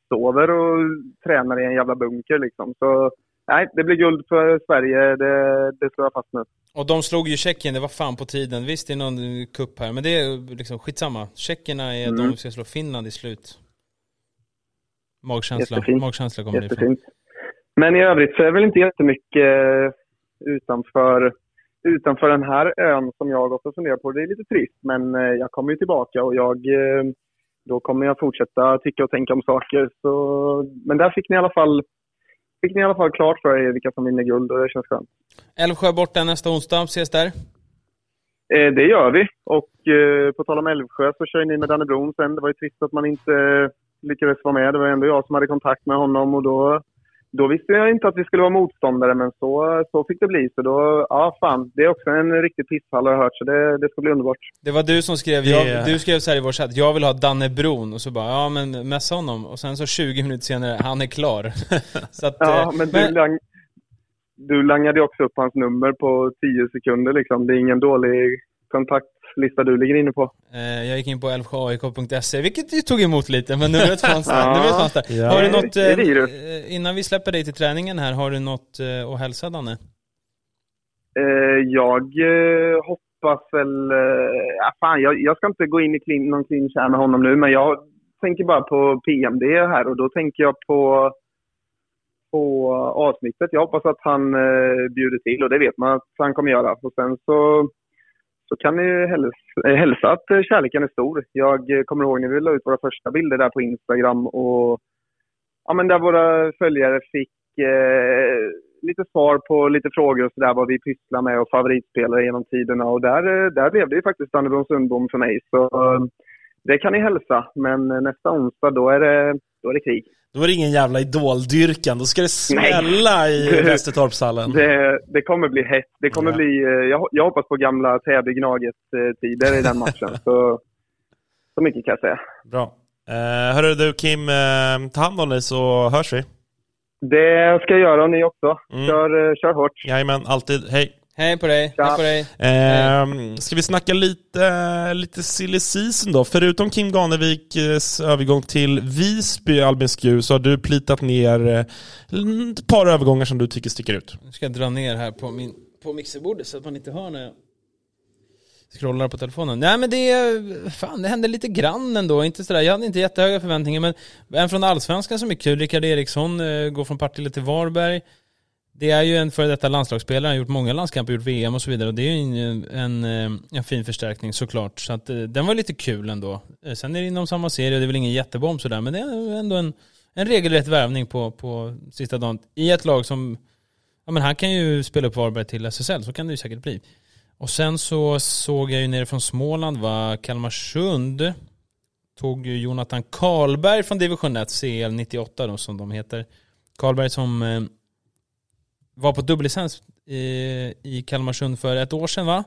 sover och tränar i en jävla bunker liksom. Så nej, det blir guld för Sverige. Det, det står jag fast med. Och de slog ju Tjeckien, det var fan på tiden. Visst, det är någon kupp här, men det är liksom skitsamma. Tjeckerna är Mm. de som ska slå Finland i slut. Magkänsla, Jättefint. magkänsla kommer. Jättefint. Men i övrigt så är det väl inte jättemycket eh, utanför, utanför den här ön som jag och funderat på. Det är lite trist, men eh, jag kommer ju tillbaka och jag, eh, då kommer jag fortsätta tycka och tänka om saker. Så, men där fick ni i alla fall fick ni i alla fall klart för er vilka som vinner guld och det känns skönt. Älvsjö borta nästa onsdag, ses där. Eh, det gör vi. Och eh, på tal om Älvsjö så kör ni med Danne Blom sen. Det var ju trist att man inte lyckades vara med. Det var ändå jag som hade kontakt med honom och då, då visste jag inte att vi skulle vara motståndare men så, så fick det bli. Så då, ja fan, det är också en riktig pisshall har jag hört så det, det ska bli underbart. Det var du som skrev, jag, du skrev så här i vår chatt, jag vill ha Danne Bron. Och så bara, ja men messa honom. Och sen så 20 minuter senare, han är klar. så att, Ja, eh, men, du, lang, du langade också upp hans nummer på 10 sekunder liksom. Det är ingen dålig kontaktlista du ligger inne på. Eh, jag gick in på älvsjöaik.se, vilket ju tog emot lite, men numret fanns där. Ja. numret fanns där. Ja. Har du Det- något, det är eh, innan vi släpper dig till träningen här, har du något eh, att hälsa Danne? Jag hoppas väl... Ja, fan, jag, jag ska inte gå in i klin, någon clinch här med honom nu, men jag tänker bara på PMD här och då tänker jag på, på avsnittet. Jag hoppas att han eh, bjuder till och det vet man att han kommer göra. Och sen så, så kan ni häls, eh, hälsa att eh, kärleken är stor. Jag eh, kommer ihåg när vi la ut våra första bilder där på Instagram och ja, men där våra följare fick eh, lite svar på lite frågor och sådär vad vi pysslar med och favoritspelare genom tiderna. Och där, där blev det ju faktiskt Dannebrom Sundbom för mig. Så det kan ni hälsa. Men nästa onsdag då är det, då är det krig. Då är det ingen jävla idoldyrkan, då ska det smälla i Du- Västertorpshallen. Det, det kommer bli hett. Det kommer Ja. bli, eh, jag, jag hoppas på gamla Täby Gnaget-tider i den matchen. Så, så mycket kan jag säga. Bra. Eh, hörru du Kim, eh, ta hand om dig så hörs vi. Det ska jag göra och ni också. Mm. Kör, eh, kör hårt. Jajamän, alltid. Hej. Hej på dig, hej på dig. Eh, ska vi snacka lite, lite silly season då? Förutom Kim Ganeviks övergång till Visby, Albin Skur, så har du plitat ner eh, ett par övergångar som du tycker sticker ut. Nu ska jag dra ner här på, min, på mixerbordet så att man inte hör när jag scrollar på telefonen. Nej men det, fan det hände lite grann ändå, inte sådär, jag hade inte jättehöga förväntningar men en från Allsvenskan som är kul, Rickard Eriksson eh, går från Partille till Varberg. Det är ju en före detta landslagsspelare, han har gjort många landskamper, gjort VM och så vidare och det är ju en, en, eh, en fin förstärkning såklart. Så att eh, den var lite kul ändå. Eh, sen är det inom samma serie, det är väl ingen jättebomb sådär men det är ändå en, en regelrätt värvning på, på sista dagen i ett lag som Ja men han kan ju spela upp Varberg till SSL, så kan det ju säkert bli. Och sen så såg jag ju nere från Småland va, Kalmarsund tog ju Jonathan Karlberg från division 1, CL 98 då som de heter. Karlberg som eh, var på dubbellicens i, i Kalmarsund för ett år sedan va?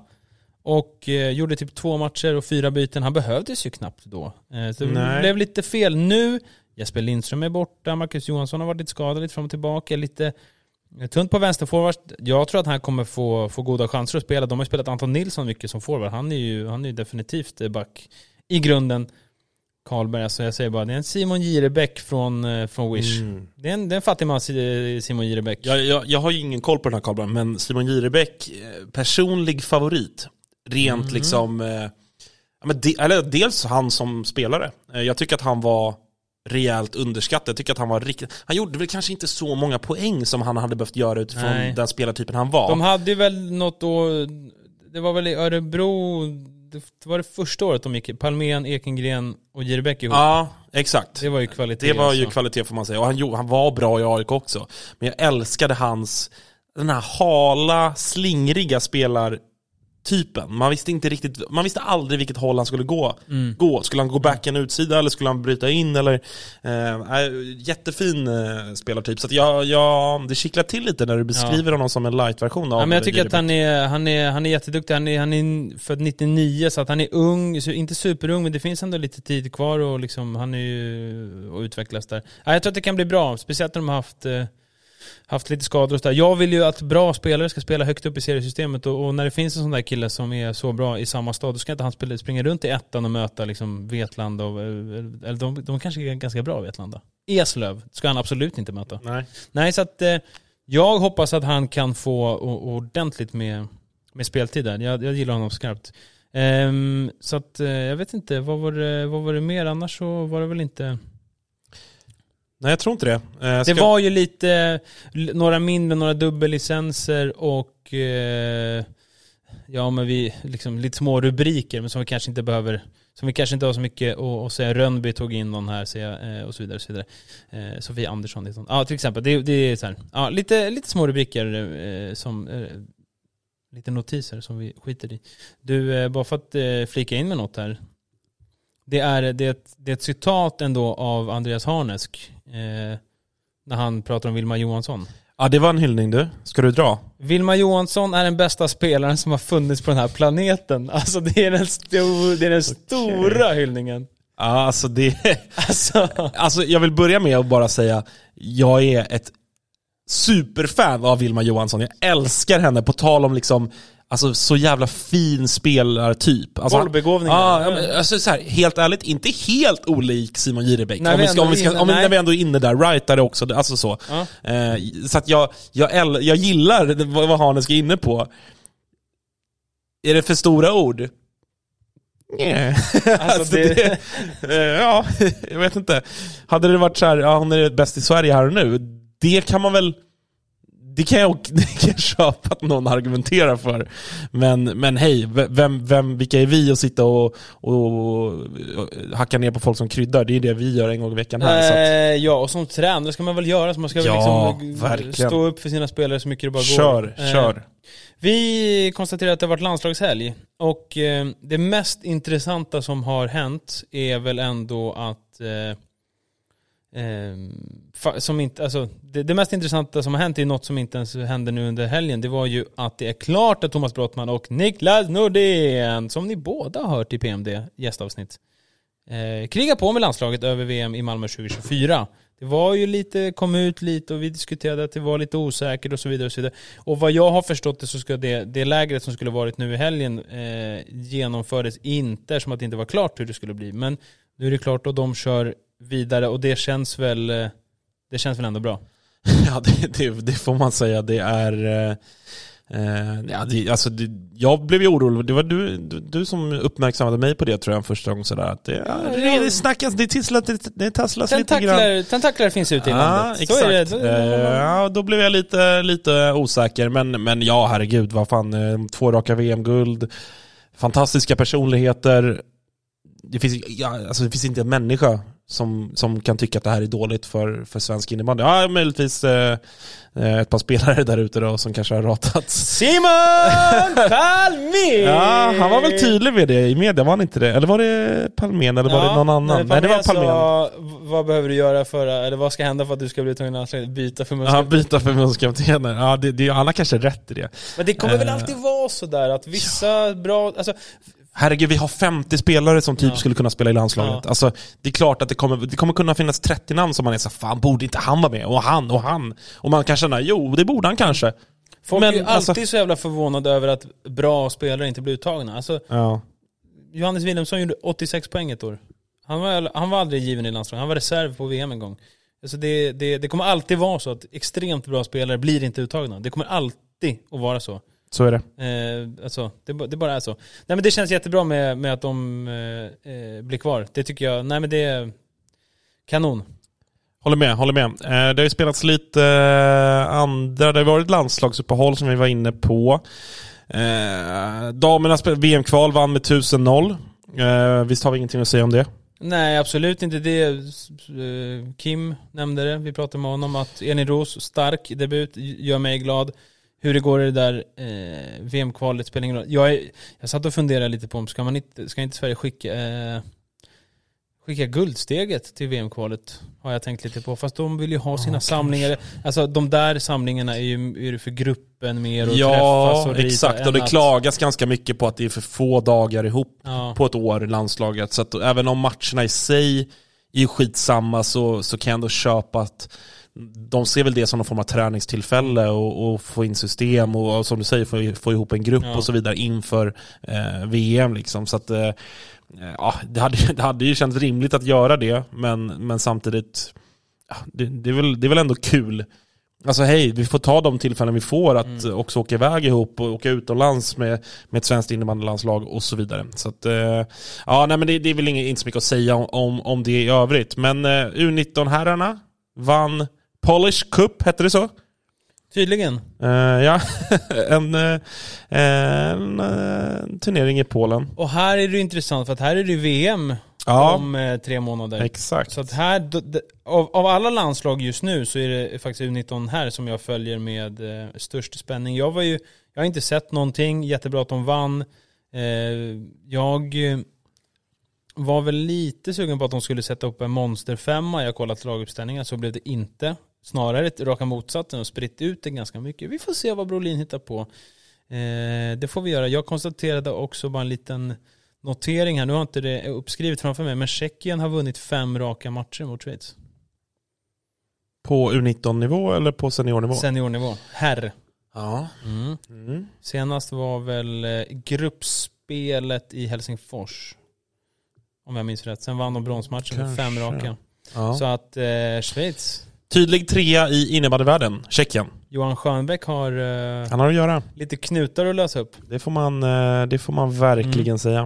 Och eh, gjorde typ två matcher och fyra byten. Han behövdes ju knappt då. Eh, så det Nej. blev lite fel nu. Jesper Lindström är borta, Marcus Johansson har varit lite skadad lite fram och tillbaka. Lite tunt på vänsterforward. Jag tror att han kommer få, få goda chanser att spela. De har ju spelat Anton Nilsson mycket som forward. Han är ju, han är ju definitivt back i grunden. Karlberg, alltså jag säger bara, det är en Simon Jirebäck från, eh, från Wish. Det, är en, det är en fattig man, Si- Simon Jirebäck. Jag, jag, jag har ju ingen koll på den här Karlberg, men Simon Jirebäck, eh, personlig favorit. Rent liksom, eh, men de, eller dels han som spelare. Eh, jag tycker att han var rejält underskattad. Jag tycker att han var riktigt, han gjorde väl kanske inte så många poäng som han hade behövt göra utifrån Nej. den spelartypen han var. De hade väl något år, det var väl i Örebro, det var det första året de gick, Palmén, Ekengren och Jirebäck ihop. Ja, exakt. Det var ju kvalitet. Det var ju alltså. kvalitet får man säga. Och han, han var bra i AIK också. Men jag älskade hans den här hala, slingriga spelartypen. Man visste inte riktigt, man visste aldrig vilket håll han skulle gå. gå. Skulle han gå back en utsida eller skulle han bryta in eller... Eh, äh, jättefin eh, spelartyp. Så jag, jag, det kittlar till lite när du beskriver honom som en light-version av Ja, men jag tycker att han är, han, är, han är jätteduktig, han är, han är född 99 så att han är ung, så inte superung men det finns ändå lite tid kvar och liksom, han är ju och utvecklas där. Ja, jag tror att det kan bli bra, speciellt när de har haft, eh, haft lite skador och sådär. Jag vill ju att bra spelare ska spela högt upp i seriesystemet och, och när det finns en sån där kille som är så bra i samma stad, då ska inte han spela, springa runt i ettan och möta liksom Vetlanda och, eller de, de kanske är ganska bra Vetlanda. Eslöv ska han absolut inte möta. Nej. Nej, så att eh, jag hoppas att han kan få ordentligt med, med speltid där. Jag, jag gillar honom skarpt. Ehm, så att eh, jag vet inte, vad var, det, vad var det mer? Annars så var det väl inte... Nej, jag tror inte det. Eh, Det ska- var ju lite, några mindre, några dubbellicenser och eh, ja men vi, liksom lite små rubriker men som vi kanske inte behöver, som vi kanske inte har så mycket att, säga. Rönnby tog in någon här jag, eh, och så vidare. Och så vidare. Eh, Sofie Andersson, hon. ja till exempel. Det, det är så här, ja, lite, lite små rubriker eh, som, lite notiser som vi skiter i. Du, bara för att flika in med något här. Det är, det, är ett, det är ett citat ändå av Andreas Harnesk eh, när han pratar om Vilma Johansson. Ja, det var en hyllning du. Ska du dra? Vilma Johansson är den bästa spelaren som har funnits på den här planeten. Alltså det är den, sto- det är den stora hyllningen. Ja, alltså det... Alltså, Alltså jag vill börja med att bara säga, jag är ett superfan av Vilma Johansson. Jag älskar henne på tal om liksom Alltså så jävla fin spelartyp. Alltså, Bollbegåvning ja, men, alltså, så här, helt ärligt, inte helt olik Simon Jirebäck. När Om vi ska, om vi, ska, inne- om vi, nej. när vi ändå är inne där, rightare också, alltså så. Ja. Eh, så att jag, jag, jag gillar vad vad Hannes är inne på. Är det för stora ord? Nej. Alltså, det- eh, ja, jag vet inte. Hade det varit så här, ja, hon är bäst i Sverige här och nu, det kan man väl det kan, jag, det kan jag köpa att någon argumenterar för. Men, men hej, vem, vem, vilka är vi att sitta och, och, och hacka ner på folk som kryddar? Det är det vi gör en gång i veckan här. så att, eh, ja, och som tränare ska man väl göra så man ska väl Ja, liksom verkligen. stå upp för sina spelare så mycket det bara kör, går. Eh, kör. Vi konstaterar att det har varit landslagshelg och eh, det mest intressanta som har hänt är väl ändå att eh, eh, som inte, alltså, det, det mest intressanta som har hänt är något som inte ens hände nu under helgen. Det var ju att det är klart att Thomas Brottman och Niklas Nordén, som ni båda har hört i PMD gästavsnitt, eh, krigar på med landslaget över VM i Malmö 2024. Det var ju lite, kom ut lite och vi diskuterade att det var lite osäkert och så vidare. Och, så vidare. och vad jag har förstått det så ska det, det lägret som skulle varit nu i helgen eh, genomfördes inte som att det inte var klart hur det skulle bli. Men nu är det klart och de kör vidare och det känns väl, eh, det känns väl ändå bra. Ja, det, det, det får man säga. Det är... eh, Eh, ja, det, alltså, det, jag blev ju orolig, det var du, du, du som uppmärksammade mig på det tror jag första gången sådär att det, ja, det, det snackas, det tisslas, det, det tasslas lite grann. Tentakler, finns ute i Ja, landet. exakt. Så är det. Eh, ja, då blev jag lite, lite osäker, men, men ja, herregud, vad fan, två raka VM-guld, fantastiska personligheter. Det finns, ja, alltså, det finns inte en människa som, som kan tycka att det här är dåligt för, för svensk innebandy. Ja, möjligtvis eh, eh, ett par spelare där ute då som kanske har ratats. Simon Palmé! Ja, han var väl tydlig med det i media, var han inte det? Eller var det Palmén eller var det någon annan? Nej, det var Palmén. Sa, vad behöver du göra för, eller vad ska hända för att du ska bli tvungen att byta för Ja, byta förbundskaptener. Ja, det, det, han har kanske rätt i det. Men det kommer väl Eh. alltid vara sådär att vissa bra, alltså Herregud, vi har 50 spelare som typ Ja. skulle kunna spela i landslaget. Ja. Alltså, det är klart att det kommer, det kommer kunna finnas 30 namn som man är så fan borde inte han vara med? Och han, och han. Och man kan känna, jo det borde han kanske. folk Men, är ju alltså- alltid så jävla förvånade över att bra spelare inte blir uttagna. Alltså, Ja. Johannes Wilhelmsson gjorde 86 poäng ett år. Han var, han var aldrig given i landslaget, han var reserv på VM en gång. Alltså det, det, det kommer alltid vara så att extremt bra spelare blir inte uttagna. Det kommer alltid att vara så. Så är det. Eh, alltså, det, det bara är så. Nej men det känns jättebra med, med att de eh, eh, blir kvar. Det tycker jag, nej men det är kanon. Håller med, håller med. Eh, det har ju spelats lite eh, andra, det har varit landslagsuppehåll som vi var inne på. Eh, damerna spel- VM-kval vann med 1000-0. Eh, visst har vi ingenting att säga om det? Nej absolut inte det. Eh, Kim nämnde det, vi pratade med honom att Elin Ros, stark debut, gör mig glad. Hur det går i det där eh, VM-kvalet spelar ingen roll. Jag, är, jag satt och funderade lite på om, ska, man inte, ska inte Sverige skicka, eh, skicka guldsteget till VM-kvalet? Har jag tänkt lite på. Fast de vill ju ha sina samlingar. Alltså de där samlingarna är ju, är för gruppen mer och träffas Ja, och rita exakt. Och det att- klagas ganska mycket på att det är för få dagar ihop Ja. på ett år i landslaget. Så att även om matcherna i sig är skitsamma så, så kan jag ändå köpa att de ser väl det som någon form av träningstillfälle och, och få in system och, och som du säger få, få ihop en grupp Ja. och så vidare inför eh, VM liksom. Så att eh, ja, det, hade, det hade ju känts rimligt att göra det men, men samtidigt ja, det, det, är väl, det är väl ändå kul Alltså hej, vi får ta de tillfällen vi får att Mm. också åka iväg ihop och åka utomlands med, med ett svenskt innebandylandslag och så vidare. Så att, eh, ja nej men det, det är väl inget, inte så mycket att säga om, om, om det i övrigt. Men eh, U19-herrarna vann Polish Cup, hette det så? Tydligen. Eh, ja, en, eh, en, eh, turnering i Polen. Och här är det intressant för att här är det VM Ja, om tre månader. exakt. Så att här, av, av alla landslag just nu så är det faktiskt U19 här som jag följer med störst spänning. Jag var ju, jag har inte sett någonting, jättebra att de vann. Jag var väl lite sugen på att de skulle sätta upp en monsterfemma. Jag har kollat laguppställningar, så blev det inte. Snarare raka motsatsen och spritt ut det ganska mycket. Vi får se vad Brolin hittar på. Eh, det får vi göra. Jag konstaterade också bara en liten notering här. Nu har inte det uppskrivet framför mig, men Tjeckien har vunnit fem raka matcher mot Schweiz. På U19-nivå eller på seniornivå? Seniornivå. Herr. Ja. Mm. Mm. Senast var väl eh, gruppspelet i Helsingfors. Om jag minns rätt. Sen vann de bronsmatchen med fem raka. Ja. Så att eh, Schweiz, Tydlig trea i innebandyvärlden, Tjeckien. Johan Schönbeck har eh, Han har att göra. lite knutar att lösa upp. Det får man, eh, det får man verkligen Mm. säga.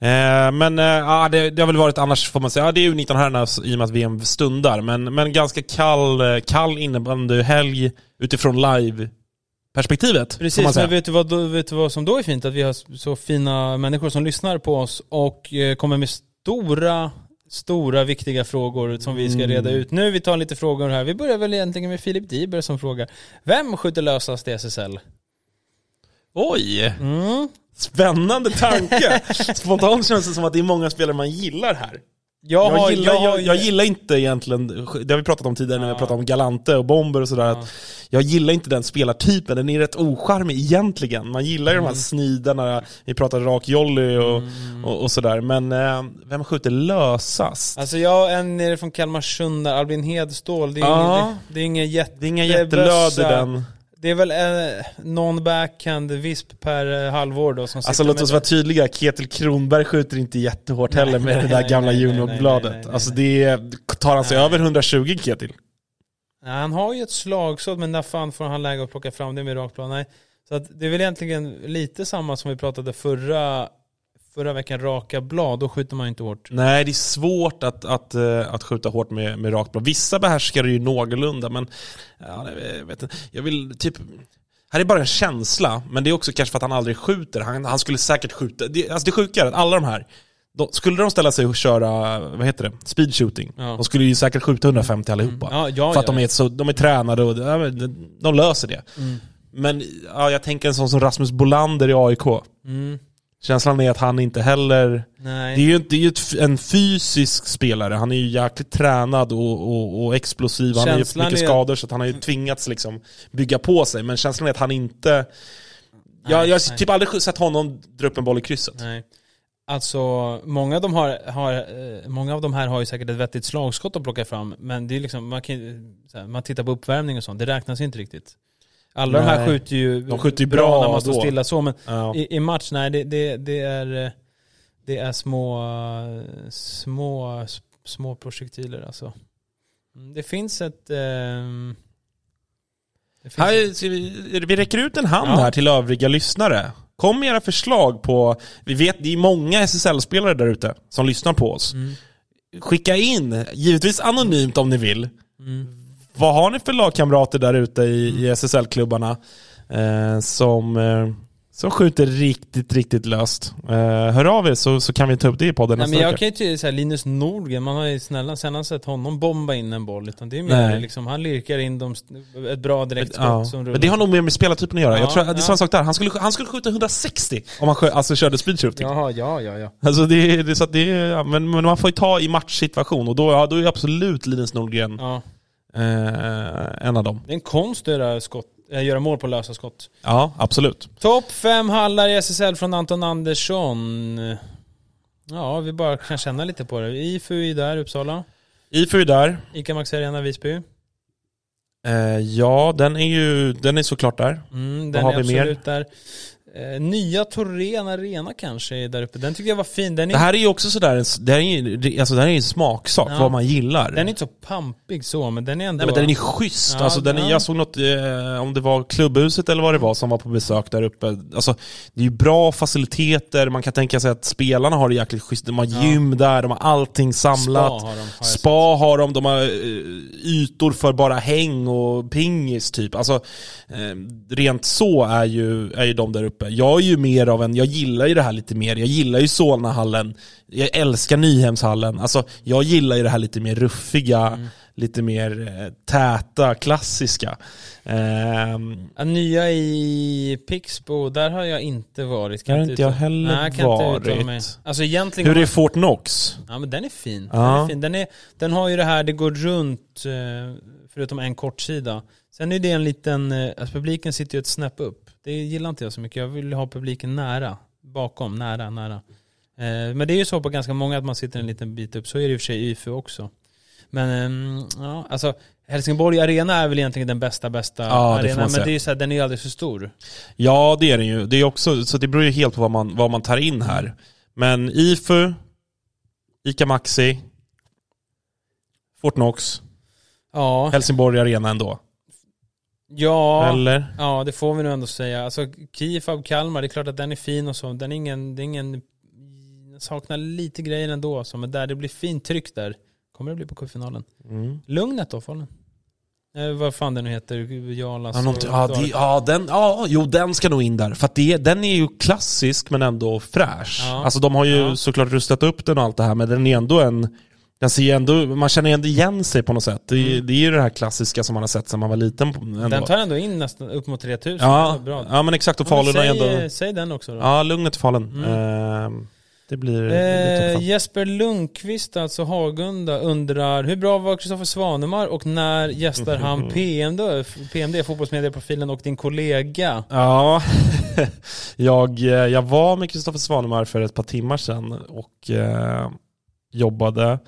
Eh, Men eh, ja, det, det har väl varit annars får man säga, ja, det är ju 19 herrarna i och med att VM stundar, men, men ganska kall, eh, kall innebandyhelg utifrån live-perspektivet. får man Precis, säga. men vet du, vad, då- vet du vad som då är fint? Att vi har så fina människor som lyssnar på oss och eh, kommer med stora, stora viktiga frågor som vi ska reda Mm. ut. Nu vi tar lite frågor här. Vi börjar väl egentligen med Filip Diber som frågar. Vem skjuter lösast i SSL? Oj! Mm. Spännande tanke! Spontant känns det som att det är många spelare man gillar här. Jag, har, gillar, jag, har- jag, jag gillar inte egentligen, det har vi pratat om tidigare när vi Ja. pratat om Galante och Bomber och sådär, att jag gillar inte den spelartypen, den är rätt ocharmig egentligen. Man gillar ju de här Mm. snidarna, vi pratar rak jolly och, Mm. och, och sådär, men eh, vem skjuter lösast? Alltså jag, en nere från Kalmarsund där, Albin Hedstål, det är Ja. ingen, det, det är ingen jätte... det är inga jättelöd i den. Det är väl eh, någon backhand visp per eh, halvår då som Alltså sitter låt med oss vara tydliga, Ketil Kronberg skjuter inte jättehårt Nej, heller med nej, det där nej, gamla nej, nej, Alltså det, tar han sig över 120 Ketil? Nej, han har ju ett slagsådd, men när fan får han läge att plocka fram det med rakplan? Nej. Så att det är väl egentligen lite samma som vi pratade förra, förra veckan, raka blad. Då skjuter man inte hårt. Nej, det är svårt att, att, eh, att skjuta hårt med, med rakt blad. Vissa behärskar det ju någorlunda, men ja, jag, vet inte. jag vill typ... Här är bara en känsla, men det är också kanske för att han aldrig skjuter. Han, han skulle säkert skjuta. Det, alltså det sjuka är att alla de här, de, skulle de ställa sig och köra, vad heter det, speed shooting, Ja. de skulle ju säkert skjuta 150 allihopa. Ja, ja, för att de är, så, de är tränade och de löser det. Mm. Men ja, jag tänker en sån som Rasmus Bolander i AIK. Mm. Känslan är att han inte heller Nej. det är ju, det är ju ett, en fysisk spelare, han är ju jäkligt tränad och, och, och explosiv, han har ju Känslan mycket är- skador så han har ju tvingats liksom bygga på sig, men känslan är att han inte... jag jag har nej. typ aldrig sett honom dra upp en boll i krysset. Nej. Alltså, många av, de har, har, eh, många av de här har ju säkert ett vettigt slagskott att plocka fram, men det är liksom, man, kan, man tittar på uppvärmning och sånt, det räknas inte riktigt. Alla de här Nej. skjuter ju, De skjuter ju bra när man står då. stilla så, men Ja. i, i match, nej det, det, det är, eh, det är små, eh, små, små projektiler alltså. Mm, Det finns ett... ehm, det finns Här, vi, vi räcker ut en hand Ja. här till övriga lyssnare. Kom med era förslag på, vi vet det är många SSL-spelare där ute som lyssnar på oss. Mm. Skicka in, givetvis anonymt om ni vill, mm. Vad har ni för lagkamrater där ute i, i SSL-klubbarna eh, som, eh, som skjuter riktigt, riktigt löst. Eh, hör av er så, så kan vi ta upp det i podden Nej, nästa men jag vecka. kan ju tycka såhär, Linus Nordgren, man har ju snälla sällan sett honom bomba in en boll, utan det är mer Nej. liksom, han lirkar in dem, ett bra direktskott Ja. som rullar. Men det har nog mer med spelartypen att göra. Ja, jag tror att det är ja. samma sak där. Han skulle, han skulle skjuta 160 om han skö, alltså körde speed shooting. Jaha, ja, ja, ja. Alltså det, är- det, är så att det är, ja, men, men man får ju ta i matchsituation och då, ja, då är absolut Linus Nordgren ja. Eh, en av dem. Det är en konst att göra, skott, äh, göra mål på lösa skott. Ja, absolut. Topp fem hallar i SSL från Anton Andersson. Ja, vi bara kan känna lite på det. IFU är där, Uppsala. IFU är där. ICA Maxi Arena, Visby. Eh, ja, den är ju den är såklart där. Mm, Vad den har är vi mer? absolut där. Eh, nya Torén Arena kanske är där uppe. Den tycker jag var fin. Den är, Det här är ju också sådär, det här är ju, alltså det här är en smaksak, Ja. vad man gillar. den är inte så pampig så, men den är ändå... Nej men den är schysst, Ja, alltså, den är, ja. jag såg något, eh, om det var klubbhuset eller vad det var som var på besök där uppe. Alltså, det är ju bra faciliteter, man kan tänka sig att spelarna har det jäkligt schysst. De har Ja. gym där, de har allting samlat. Spa har de, har Spa har de, de har eh, ytor för bara häng och pingis typ. Alltså, eh, rent så är ju, är ju de där uppe. Jag är ju mer av en, jag gillar ju det här lite mer. Jag gillar ju Solnahallen. Jag älskar Nyhemshallen. Alltså, jag gillar ju det här lite mer ruffiga, Mm. lite mer eh, täta, klassiska. Ja, nya i Pixbo, där har jag inte varit. Där har inte jag heller Nej, kan inte uttala varit. Alltså egentligen... hur är Fort Knox? Ja men den är fin. Ja. Den, är fin. Den, är, den har ju det här, det går runt, eh, förutom en kortsida. Sen är det en liten, eh, alltså publiken sitter ju ett snäpp upp. Det gillar inte jag så mycket. Jag vill ha publiken nära, bakom, nära, nära. Eh, Men det är ju så på ganska många att man sitter en liten bit upp. Så är det i och för sig i IFU också. Men ehm, ja, alltså Helsingborg Arena är väl egentligen den bästa, bästa Ja, arenan. Men säga. det är ju så här, den är ju alldeles för stor. Ja, det är den ju. Det är också, så det beror ju helt på vad man, vad man tar in här. Men IFU, ICA Maxi, Fort Knox, Ja, Helsingborg Arena ändå. Ja. Eller? Ja, det får vi nog ändå säga. Alltså Kifab Kalmar, det är klart att den är fin och så. Den är ingen, det är ingen den saknar lite grejer ändå. Så, men där det blir fint tryck där. Kommer det bli på cupfinalen. Mm. Lugnet då, Falun? Eh, vad fan den nu heter, Jalas Ja, någonting- ja, det, ja, den, ja, jo den ska nog in där. För att det, den är ju klassisk men ändå fräsch. Ja. Alltså de har ju Ja. såklart rustat upp den och allt det här, men den är ändå en... Den ser ju ändå, man känner ändå igen sig på något sätt. Det, är- det är ju det här klassiska som man har sett sedan man var liten. på- Ändå. Mm. Den tar ändå in nästan upp mot 3000. ja, bra. ja, men exakt. Och Falun säg, ändå... säg den också då. Ja, lugnet i Falun. Mm. Ehm, det blir, det blir topp Eh. Jesper Lundqvist, alltså Hagunda, undrar hur bra var Kristoffer Svanemar och när gästar han PMD, PMD fotbollsmedieprofilen och din kollega? Ja, jag, eh, jag var med Kristoffer Svanemar för ett par timmar sedan och eh, jobbade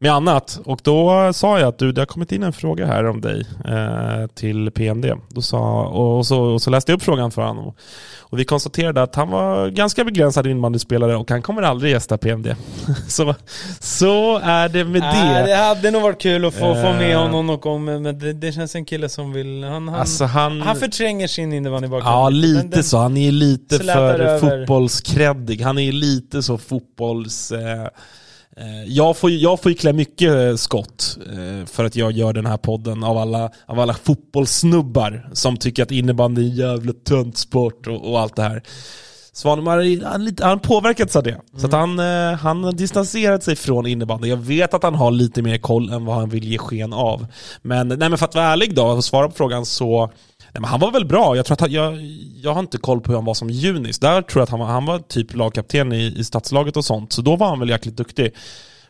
med annat. Och då sa jag att du, det har kommit in en fråga här om dig eh, till PMD. Då sa, och, så, och så läste jag upp frågan för honom. Och vi konstaterade att han var ganska begränsad inbandyspelare och han kommer aldrig gästa PMD. så, så är det med det. det hade nog varit kul att få, få med Eh. honom och om, men det, det känns en kille som vill, han, han, Alltså han... han förtränger sin innebandybakgrund. Ja, lite den- så. Han är lite för över. fotbollskreddig. Han är lite så fotbolls... Eh, jag, får, jag får ju klä mycket eh, skott eh, för att jag gör den här podden av alla, av alla fotbollssnubbar som tycker att innebandy är en jävla tönt sport och, och allt det här. Svanemar, han, han påverkats av det. Så att han, eh, han har distanserat sig från innebandy. Jag vet att han har lite mer koll än vad han vill ge sken av. Men, nej, men för att vara ärlig då och svara på frågan så Nej, men han var väl bra. Jag, tror att han, jag, jag har inte koll på hur han var som junis. Där tror jag att han var, han var typ lagkapten i, i stadslaget och sånt. Så då var han väl jäkligt duktig.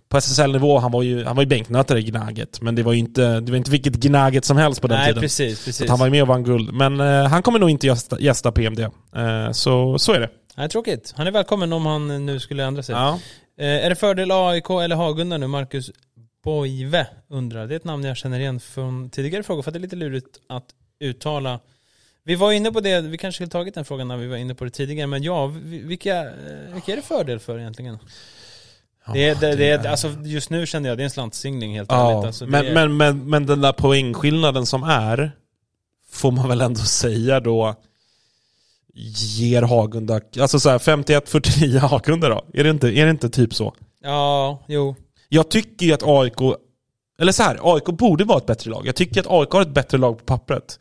På SSL-nivå, han var ju, han var ju bänknötare i Gnaget. Men det var ju inte, det var inte vilket Gnaget som helst på den Nej, tiden. precis, precis. han var ju med och vann guld. Men eh, han kommer nog inte gästa, gästa PMD. Eh, så, så är det. Nej, tråkigt. Han är välkommen om han nu skulle ändra sig. Ja. Eh, är det fördel AIK eller Hagunda nu? Marcus Boive undrar. Det är ett namn jag känner igen från tidigare frågor för det är lite lurigt att uttala. Vi var inne på det, vi kanske skulle tagit den frågan när vi var inne på det tidigare, men ja, vi- vilka, eh, vilka är det fördel för egentligen? det, är- det, det, är, alltså, just nu känner jag det är en slantsingling helt ärligt. Ja, Alltså, det men, är, men, men, men den där poängskillnaden som är, får man väl ändå säga då, ger Hagunda, alltså så här 51-49 Hagunda då? Är det, inte, är det inte typ så? Ja, jo. Jag tycker ju att AIK, eller så här, AIK borde vara ett bättre lag. Jag tycker att AIK har ett bättre lag på pappret.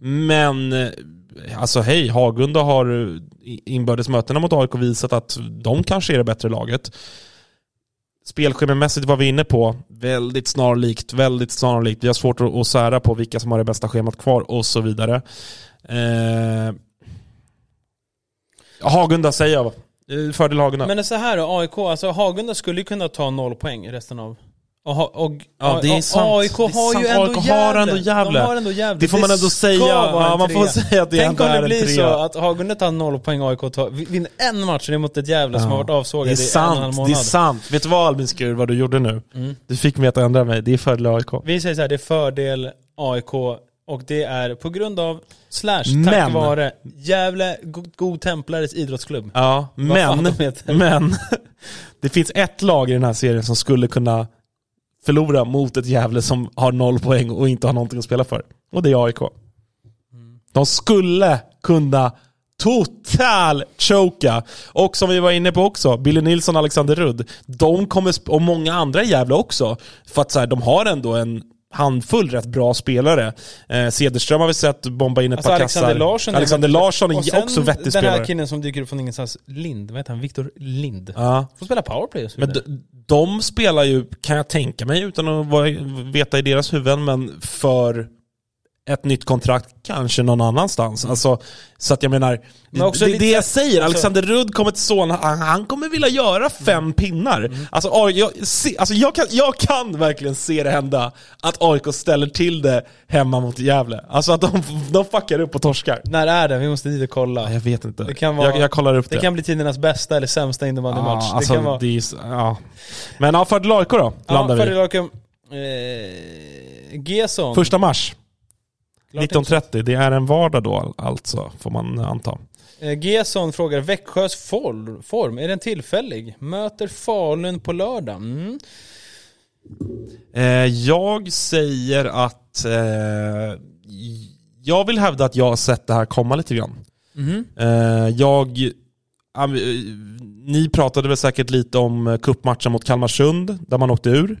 Men, eh, alltså hej, Hagunda har eh, inbördes mötena mot AIK visat att de kanske är det bättre laget. Spelschemamässigt var vi inne på, väldigt snarlikt, väldigt snarlikt. Vi har svårt att, sära på vilka som har det bästa schemat kvar och så vidare. Eh, Hagunda säger jag. Eh, fördel Hagunda. Men det är så här då, AIK, alltså Hagunda skulle ju kunna ta noll poäng resten av... Och, och, Ja, det är sant. AIK har ju ändå Gävle. De har ändå Gävle. Det får man ändå säga. Ja, man får säga att det Tänk ändå om det blir så att Hagunda tar noll poäng och AIK tar, vinner en match, mot ett Gävle som har varit avsågade i en och en halv månad. det är sant. Vet du vad Albin Skur, vad du gjorde nu? Mm. Du fick mig att ändra mig. Det är fördel AIK. Vi säger så här, det är fördel AIK och det är på grund av slash Men- tack vare Gävle Go- God Templares idrottsklubb. Ja, Vad men, de men det finns ett lag i den här serien som skulle kunna förlora mot ett Gävle som har noll poäng och inte har någonting att spela för. Och det är AIK. De skulle kunna total choka. Och som vi var inne på också, Billy Nilsson och Alexander Rudd, de kommer, och många andra i Gävle också, för att så här, de har ändå en handfull rätt bra spelare. Eh, Cederström har vi sett bomba in ett Alltså par Alexander kassar. Larsson Alexander Larsson är sen också vettig den spelare. här killen som dyker upp från ingenstans, Lind, vad heter han? Viktor Lind. Ja. Får spela powerplay och så Men vidare. de, de spelar ju, kan jag tänka mig, utan att vara, veta i deras huvuden, men för ett nytt kontrakt kanske någon annanstans. Alltså, så att jag menar, Men det, det, det jag säger, alltså- Alexander Rudd kommer till Solna, han, han kommer vilja göra fem pinnar. Alltså, AIK, jag, se, alltså jag, kan, jag kan verkligen se det hända att AIK ställer till det hemma mot Gävle. Alltså att de, de fuckar upp och torskar. När är det? Vi måste dit och kolla. Jag vet inte. Det kan vara- jag, jag kollar upp det. Det kan bli tidernas bästa eller sämsta innebandymatch. Ja, alltså, det kan vara... det är, ja. Men ja, fördel AIK då, landar ja, vi. Fördel eh, Gesson. Första mars. Klart 19.30, det är en vardag då alltså, får man anta. Eh, Gesson frågar, Växjös form, är den tillfällig? Möter Falun på lördag? Mm. Eh, jag säger att eh, jag vill hävda att jag har sett det här komma lite grann. Eh, jag, ni pratade väl säkert lite om cupmatchen mot Kalmarsund, där man åkte ur.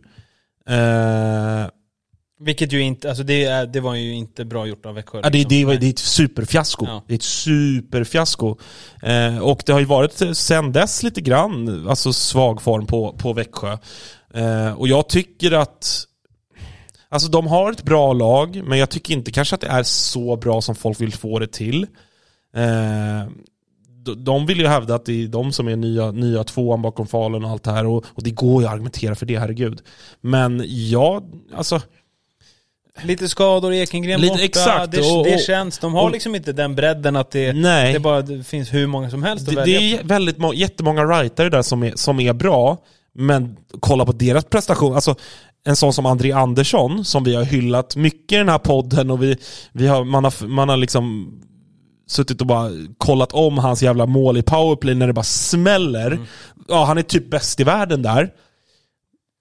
Vilket ju inte, alltså det, det var ju inte bra gjort av Växjö. Ja, det, liksom. det, det är ett superfiasko. Ja. Det är ett superfiasko. Eh, och det har ju varit eh, sen dess lite grann alltså svag form på, på Växjö. Eh, och jag tycker att Alltså de har ett bra lag, men jag tycker inte kanske att det är så bra som folk vill få det till. Eh, de- de vill ju hävda att det är de som är nya, nya tvåan bakom Falun och allt det här. Och, och det går ju att argumentera för det, herregud. Men jag, alltså... Lite skador, Ekengren Lite- borta, exakt, det, och- det känns, de har och- liksom inte den bredden att det, Nej. det bara det finns hur många som helst att Det, välja det är väldigt må- jättemånga writare där som är, som är bra, men kolla på deras prestation. Alltså, en sån som André Andersson, som vi har hyllat mycket i den här podden och vi, vi har, man, har, man har liksom suttit och bara kollat om hans jävla mål i powerplay när det bara smäller. Mm. Ja, han är typ bäst i världen där.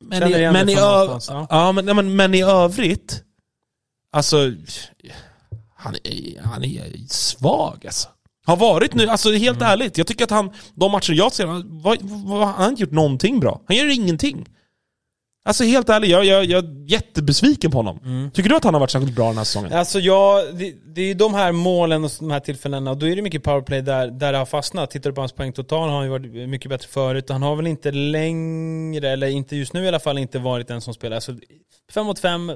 Men i, men, i, ja. ja, men, nej, men, men i övrigt, alltså, han är, han är svag alltså. Har varit nu, alltså helt Mm. ärligt. Jag tycker att han, de matcher jag ser, han, vad, vad, han har inte gjort någonting bra. Han gör ingenting. Alltså helt ärligt, jag, jag, jag är jättebesviken på honom. Mm. Tycker du att han har varit särskilt bra den här säsongen? Alltså ja, det, det är ju de här målen och de här tillfällena, och då är det mycket powerplay där, där det har fastnat. Tittar du på hans poängtotal har han ju varit mycket bättre förut. Han har väl inte längre, eller inte just nu i alla fall, inte varit den som spelar. Alltså, fem mot fem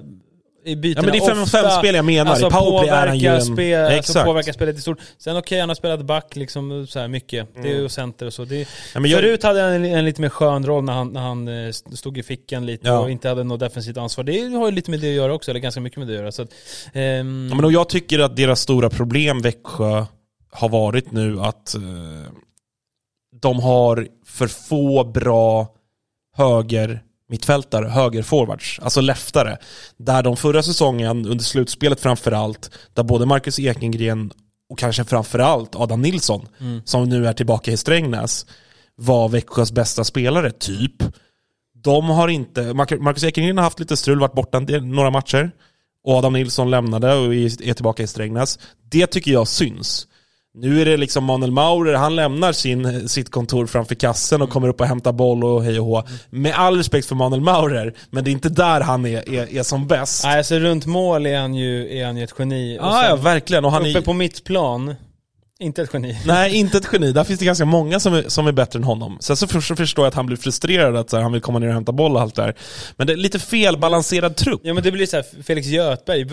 i bytena Ja, men det är fem mot fem ofta, spel jag menar. Alltså I powerplay är han ju påverkar, en- spel, alltså Exakt. påverkar spelet i stort. Sen okej, han har spelat back liksom så här mycket. Det är ju center och så. Det, Mm. Ja, jag- Förut hade han en, en lite mer skön roll när han, när han eh, stod i fickan lite Ja. och inte hade något defensivt ansvar. Det har ju lite med det att göra också, eller ganska mycket med det att göra. Så att, ehm, Ja, men och jag tycker att deras stora problem, Växjö, har varit nu att eh, de har för få bra höger mittfältare, högerforwards, alltså leftare. Där de förra säsongen, under slutspelet framförallt, där både Marcus Ekengren och kanske framförallt Adam Nilsson, som nu är tillbaka i Strängnäs, var Växjös bästa spelare, typ. De har inte, Marcus Ekengren har haft lite strul, varit borta några matcher. Och Adam Nilsson lämnade och är är tillbaka i Strängnäs. Det tycker jag syns. Nu är det liksom Manuel Maurer, han lämnar sin, sitt kontor framför kassen och kommer upp och hämtar boll och hej och hå. Med all respekt för Manuel Maurer, men det är inte där han är, är, är som bäst. Nej, alltså runt mål är han ju, är han ju ett geni. Och ah, ja, sen verkligen. Och han uppe är, på mitt plan, inte ett geni. Nej, inte ett geni. Där finns det ganska många som är, som är bättre än honom. Sen så för- så förstår jag att han blir frustrerad, att så här, han vill komma ner och hämta boll och allt det där. Men det är lite felbalanserad trupp. Ja men det blir så här, Felix Göthberg,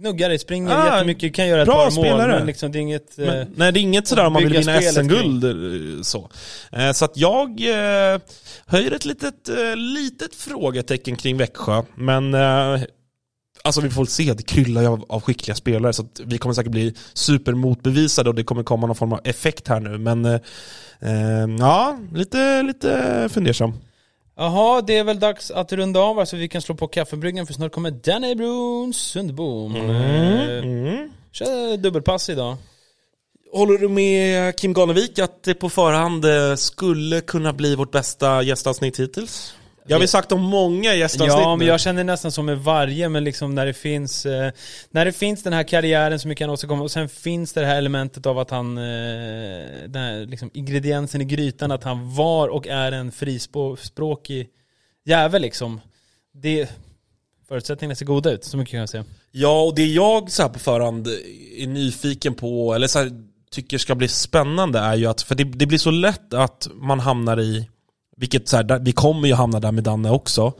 gnuggar, springer Ah, jättemycket, kan göra ett bra par mål, men liksom det är inget... eh, Men, nej, det är inget sådär om man vill vinna SM-guld. eh, Så. Eh, så att jag höjer ett litet, litet frågetecken kring Växjö. Men alltså vi får väl se, det kryllar ju av, av skickliga spelare. Så att vi kommer säkert bli supermotbevisade och det kommer komma någon form av effekt här nu. Men eh, eh, ja, lite, lite fundersam. Jaha, det är väl dags att runda av så vi kan slå på kaffebryggan för snart kommer Danny Brun Sundbom. Eh, Mm. Kör dubbelpass idag. Håller du med Kim Ganevik att det på förhand eh, skulle kunna bli vårt bästa gästavsnitt hittills? Jag har vi sagt om många gästavsnitt Ja, men jag känner nästan som med varje, men liksom när det finns eh, När det finns den här karriären som mycket han åstadkommer och sen finns det här elementet av att han eh, Den här liksom ingrediensen i grytan att han var och är en frispråkig jävel liksom Det Förutsättningarna ser goda ut, så mycket kan jag säga. Ja, och det jag så här på förhand är nyfiken på, eller så här, tycker ska bli spännande är ju att, för det, det blir så lätt att man hamnar i, vilket så här, vi kommer ju hamna där med Danne också,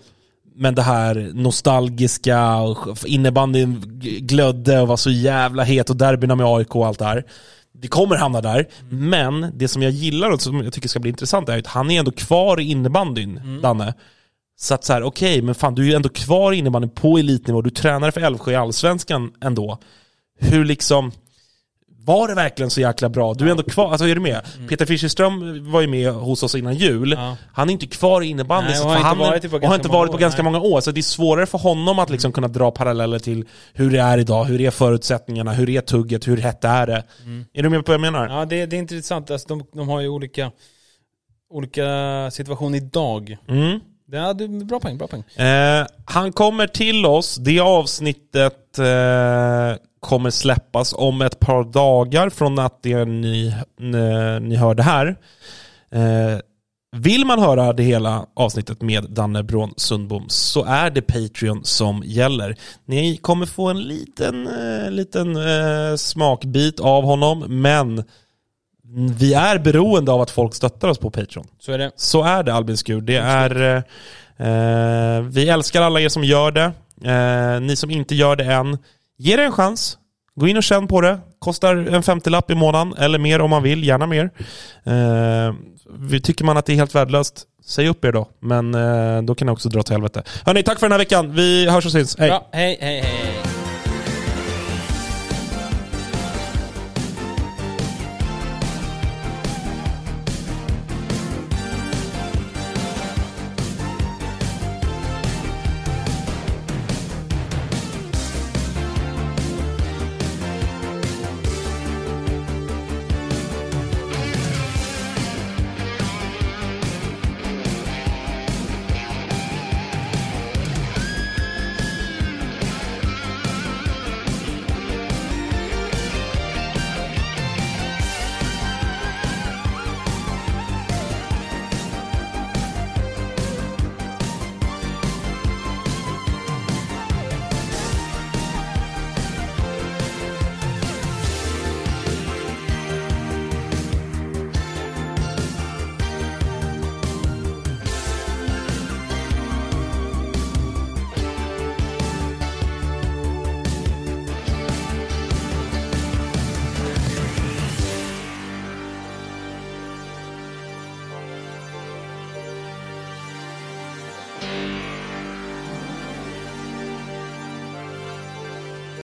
men det här nostalgiska, innebandyn glödde och var så jävla het och derbyna med AIK och allt det här. Vi kommer hamna där, men det som jag gillar och som jag tycker ska bli intressant är att han är ändå kvar i innebandyn, Danne. Så att så här, okej, men fan du är ju ändå kvar i innebandyn på elitnivå, du tränar för Älvsjö i Allsvenskan ändå. Hur liksom, var det verkligen så jäkla bra? Du är ändå kvar, alltså är du med? Peter Fischerström var ju med hos oss innan jul, Ja. han är inte kvar i innebandyn, och för har han inte varit på ganska inte många varit på år, ganska många år, så det är svårare för honom att liksom kunna dra paralleller till hur det är idag, hur är förutsättningarna, hur är tugget, hur hett är det? Är du med på vad jag menar? Ja, det, det är intressant, alltså, de, de har ju olika Olika situationer idag Mm. Ja, du, bra poäng, bra poäng Eh, han kommer till oss, det avsnittet eh, kommer släppas om ett par dagar från att det ni, ni, ni hör det här. Eh, vill man höra det hela avsnittet med Danne Brån Sundbom så är det Patreon som gäller. Ni kommer få en liten, eh, liten eh, smakbit av honom, men vi är beroende av att folk stöttar oss på Patreon. Så är det Så är det Albin Skur. Det är, eh, eh, vi älskar alla er som gör det. Eh, ni som inte gör det än, ge det en chans. Gå in och känn på det. Kostar en 50-lapp i månaden, eller mer om man vill, gärna mer. Eh, tycker man att det är helt värdelöst, säg upp er då. Men eh, då kan ni också dra till helvete. Hörni, tack för den här veckan. Vi hörs och syns. Hej! Bra, hej, hej, hej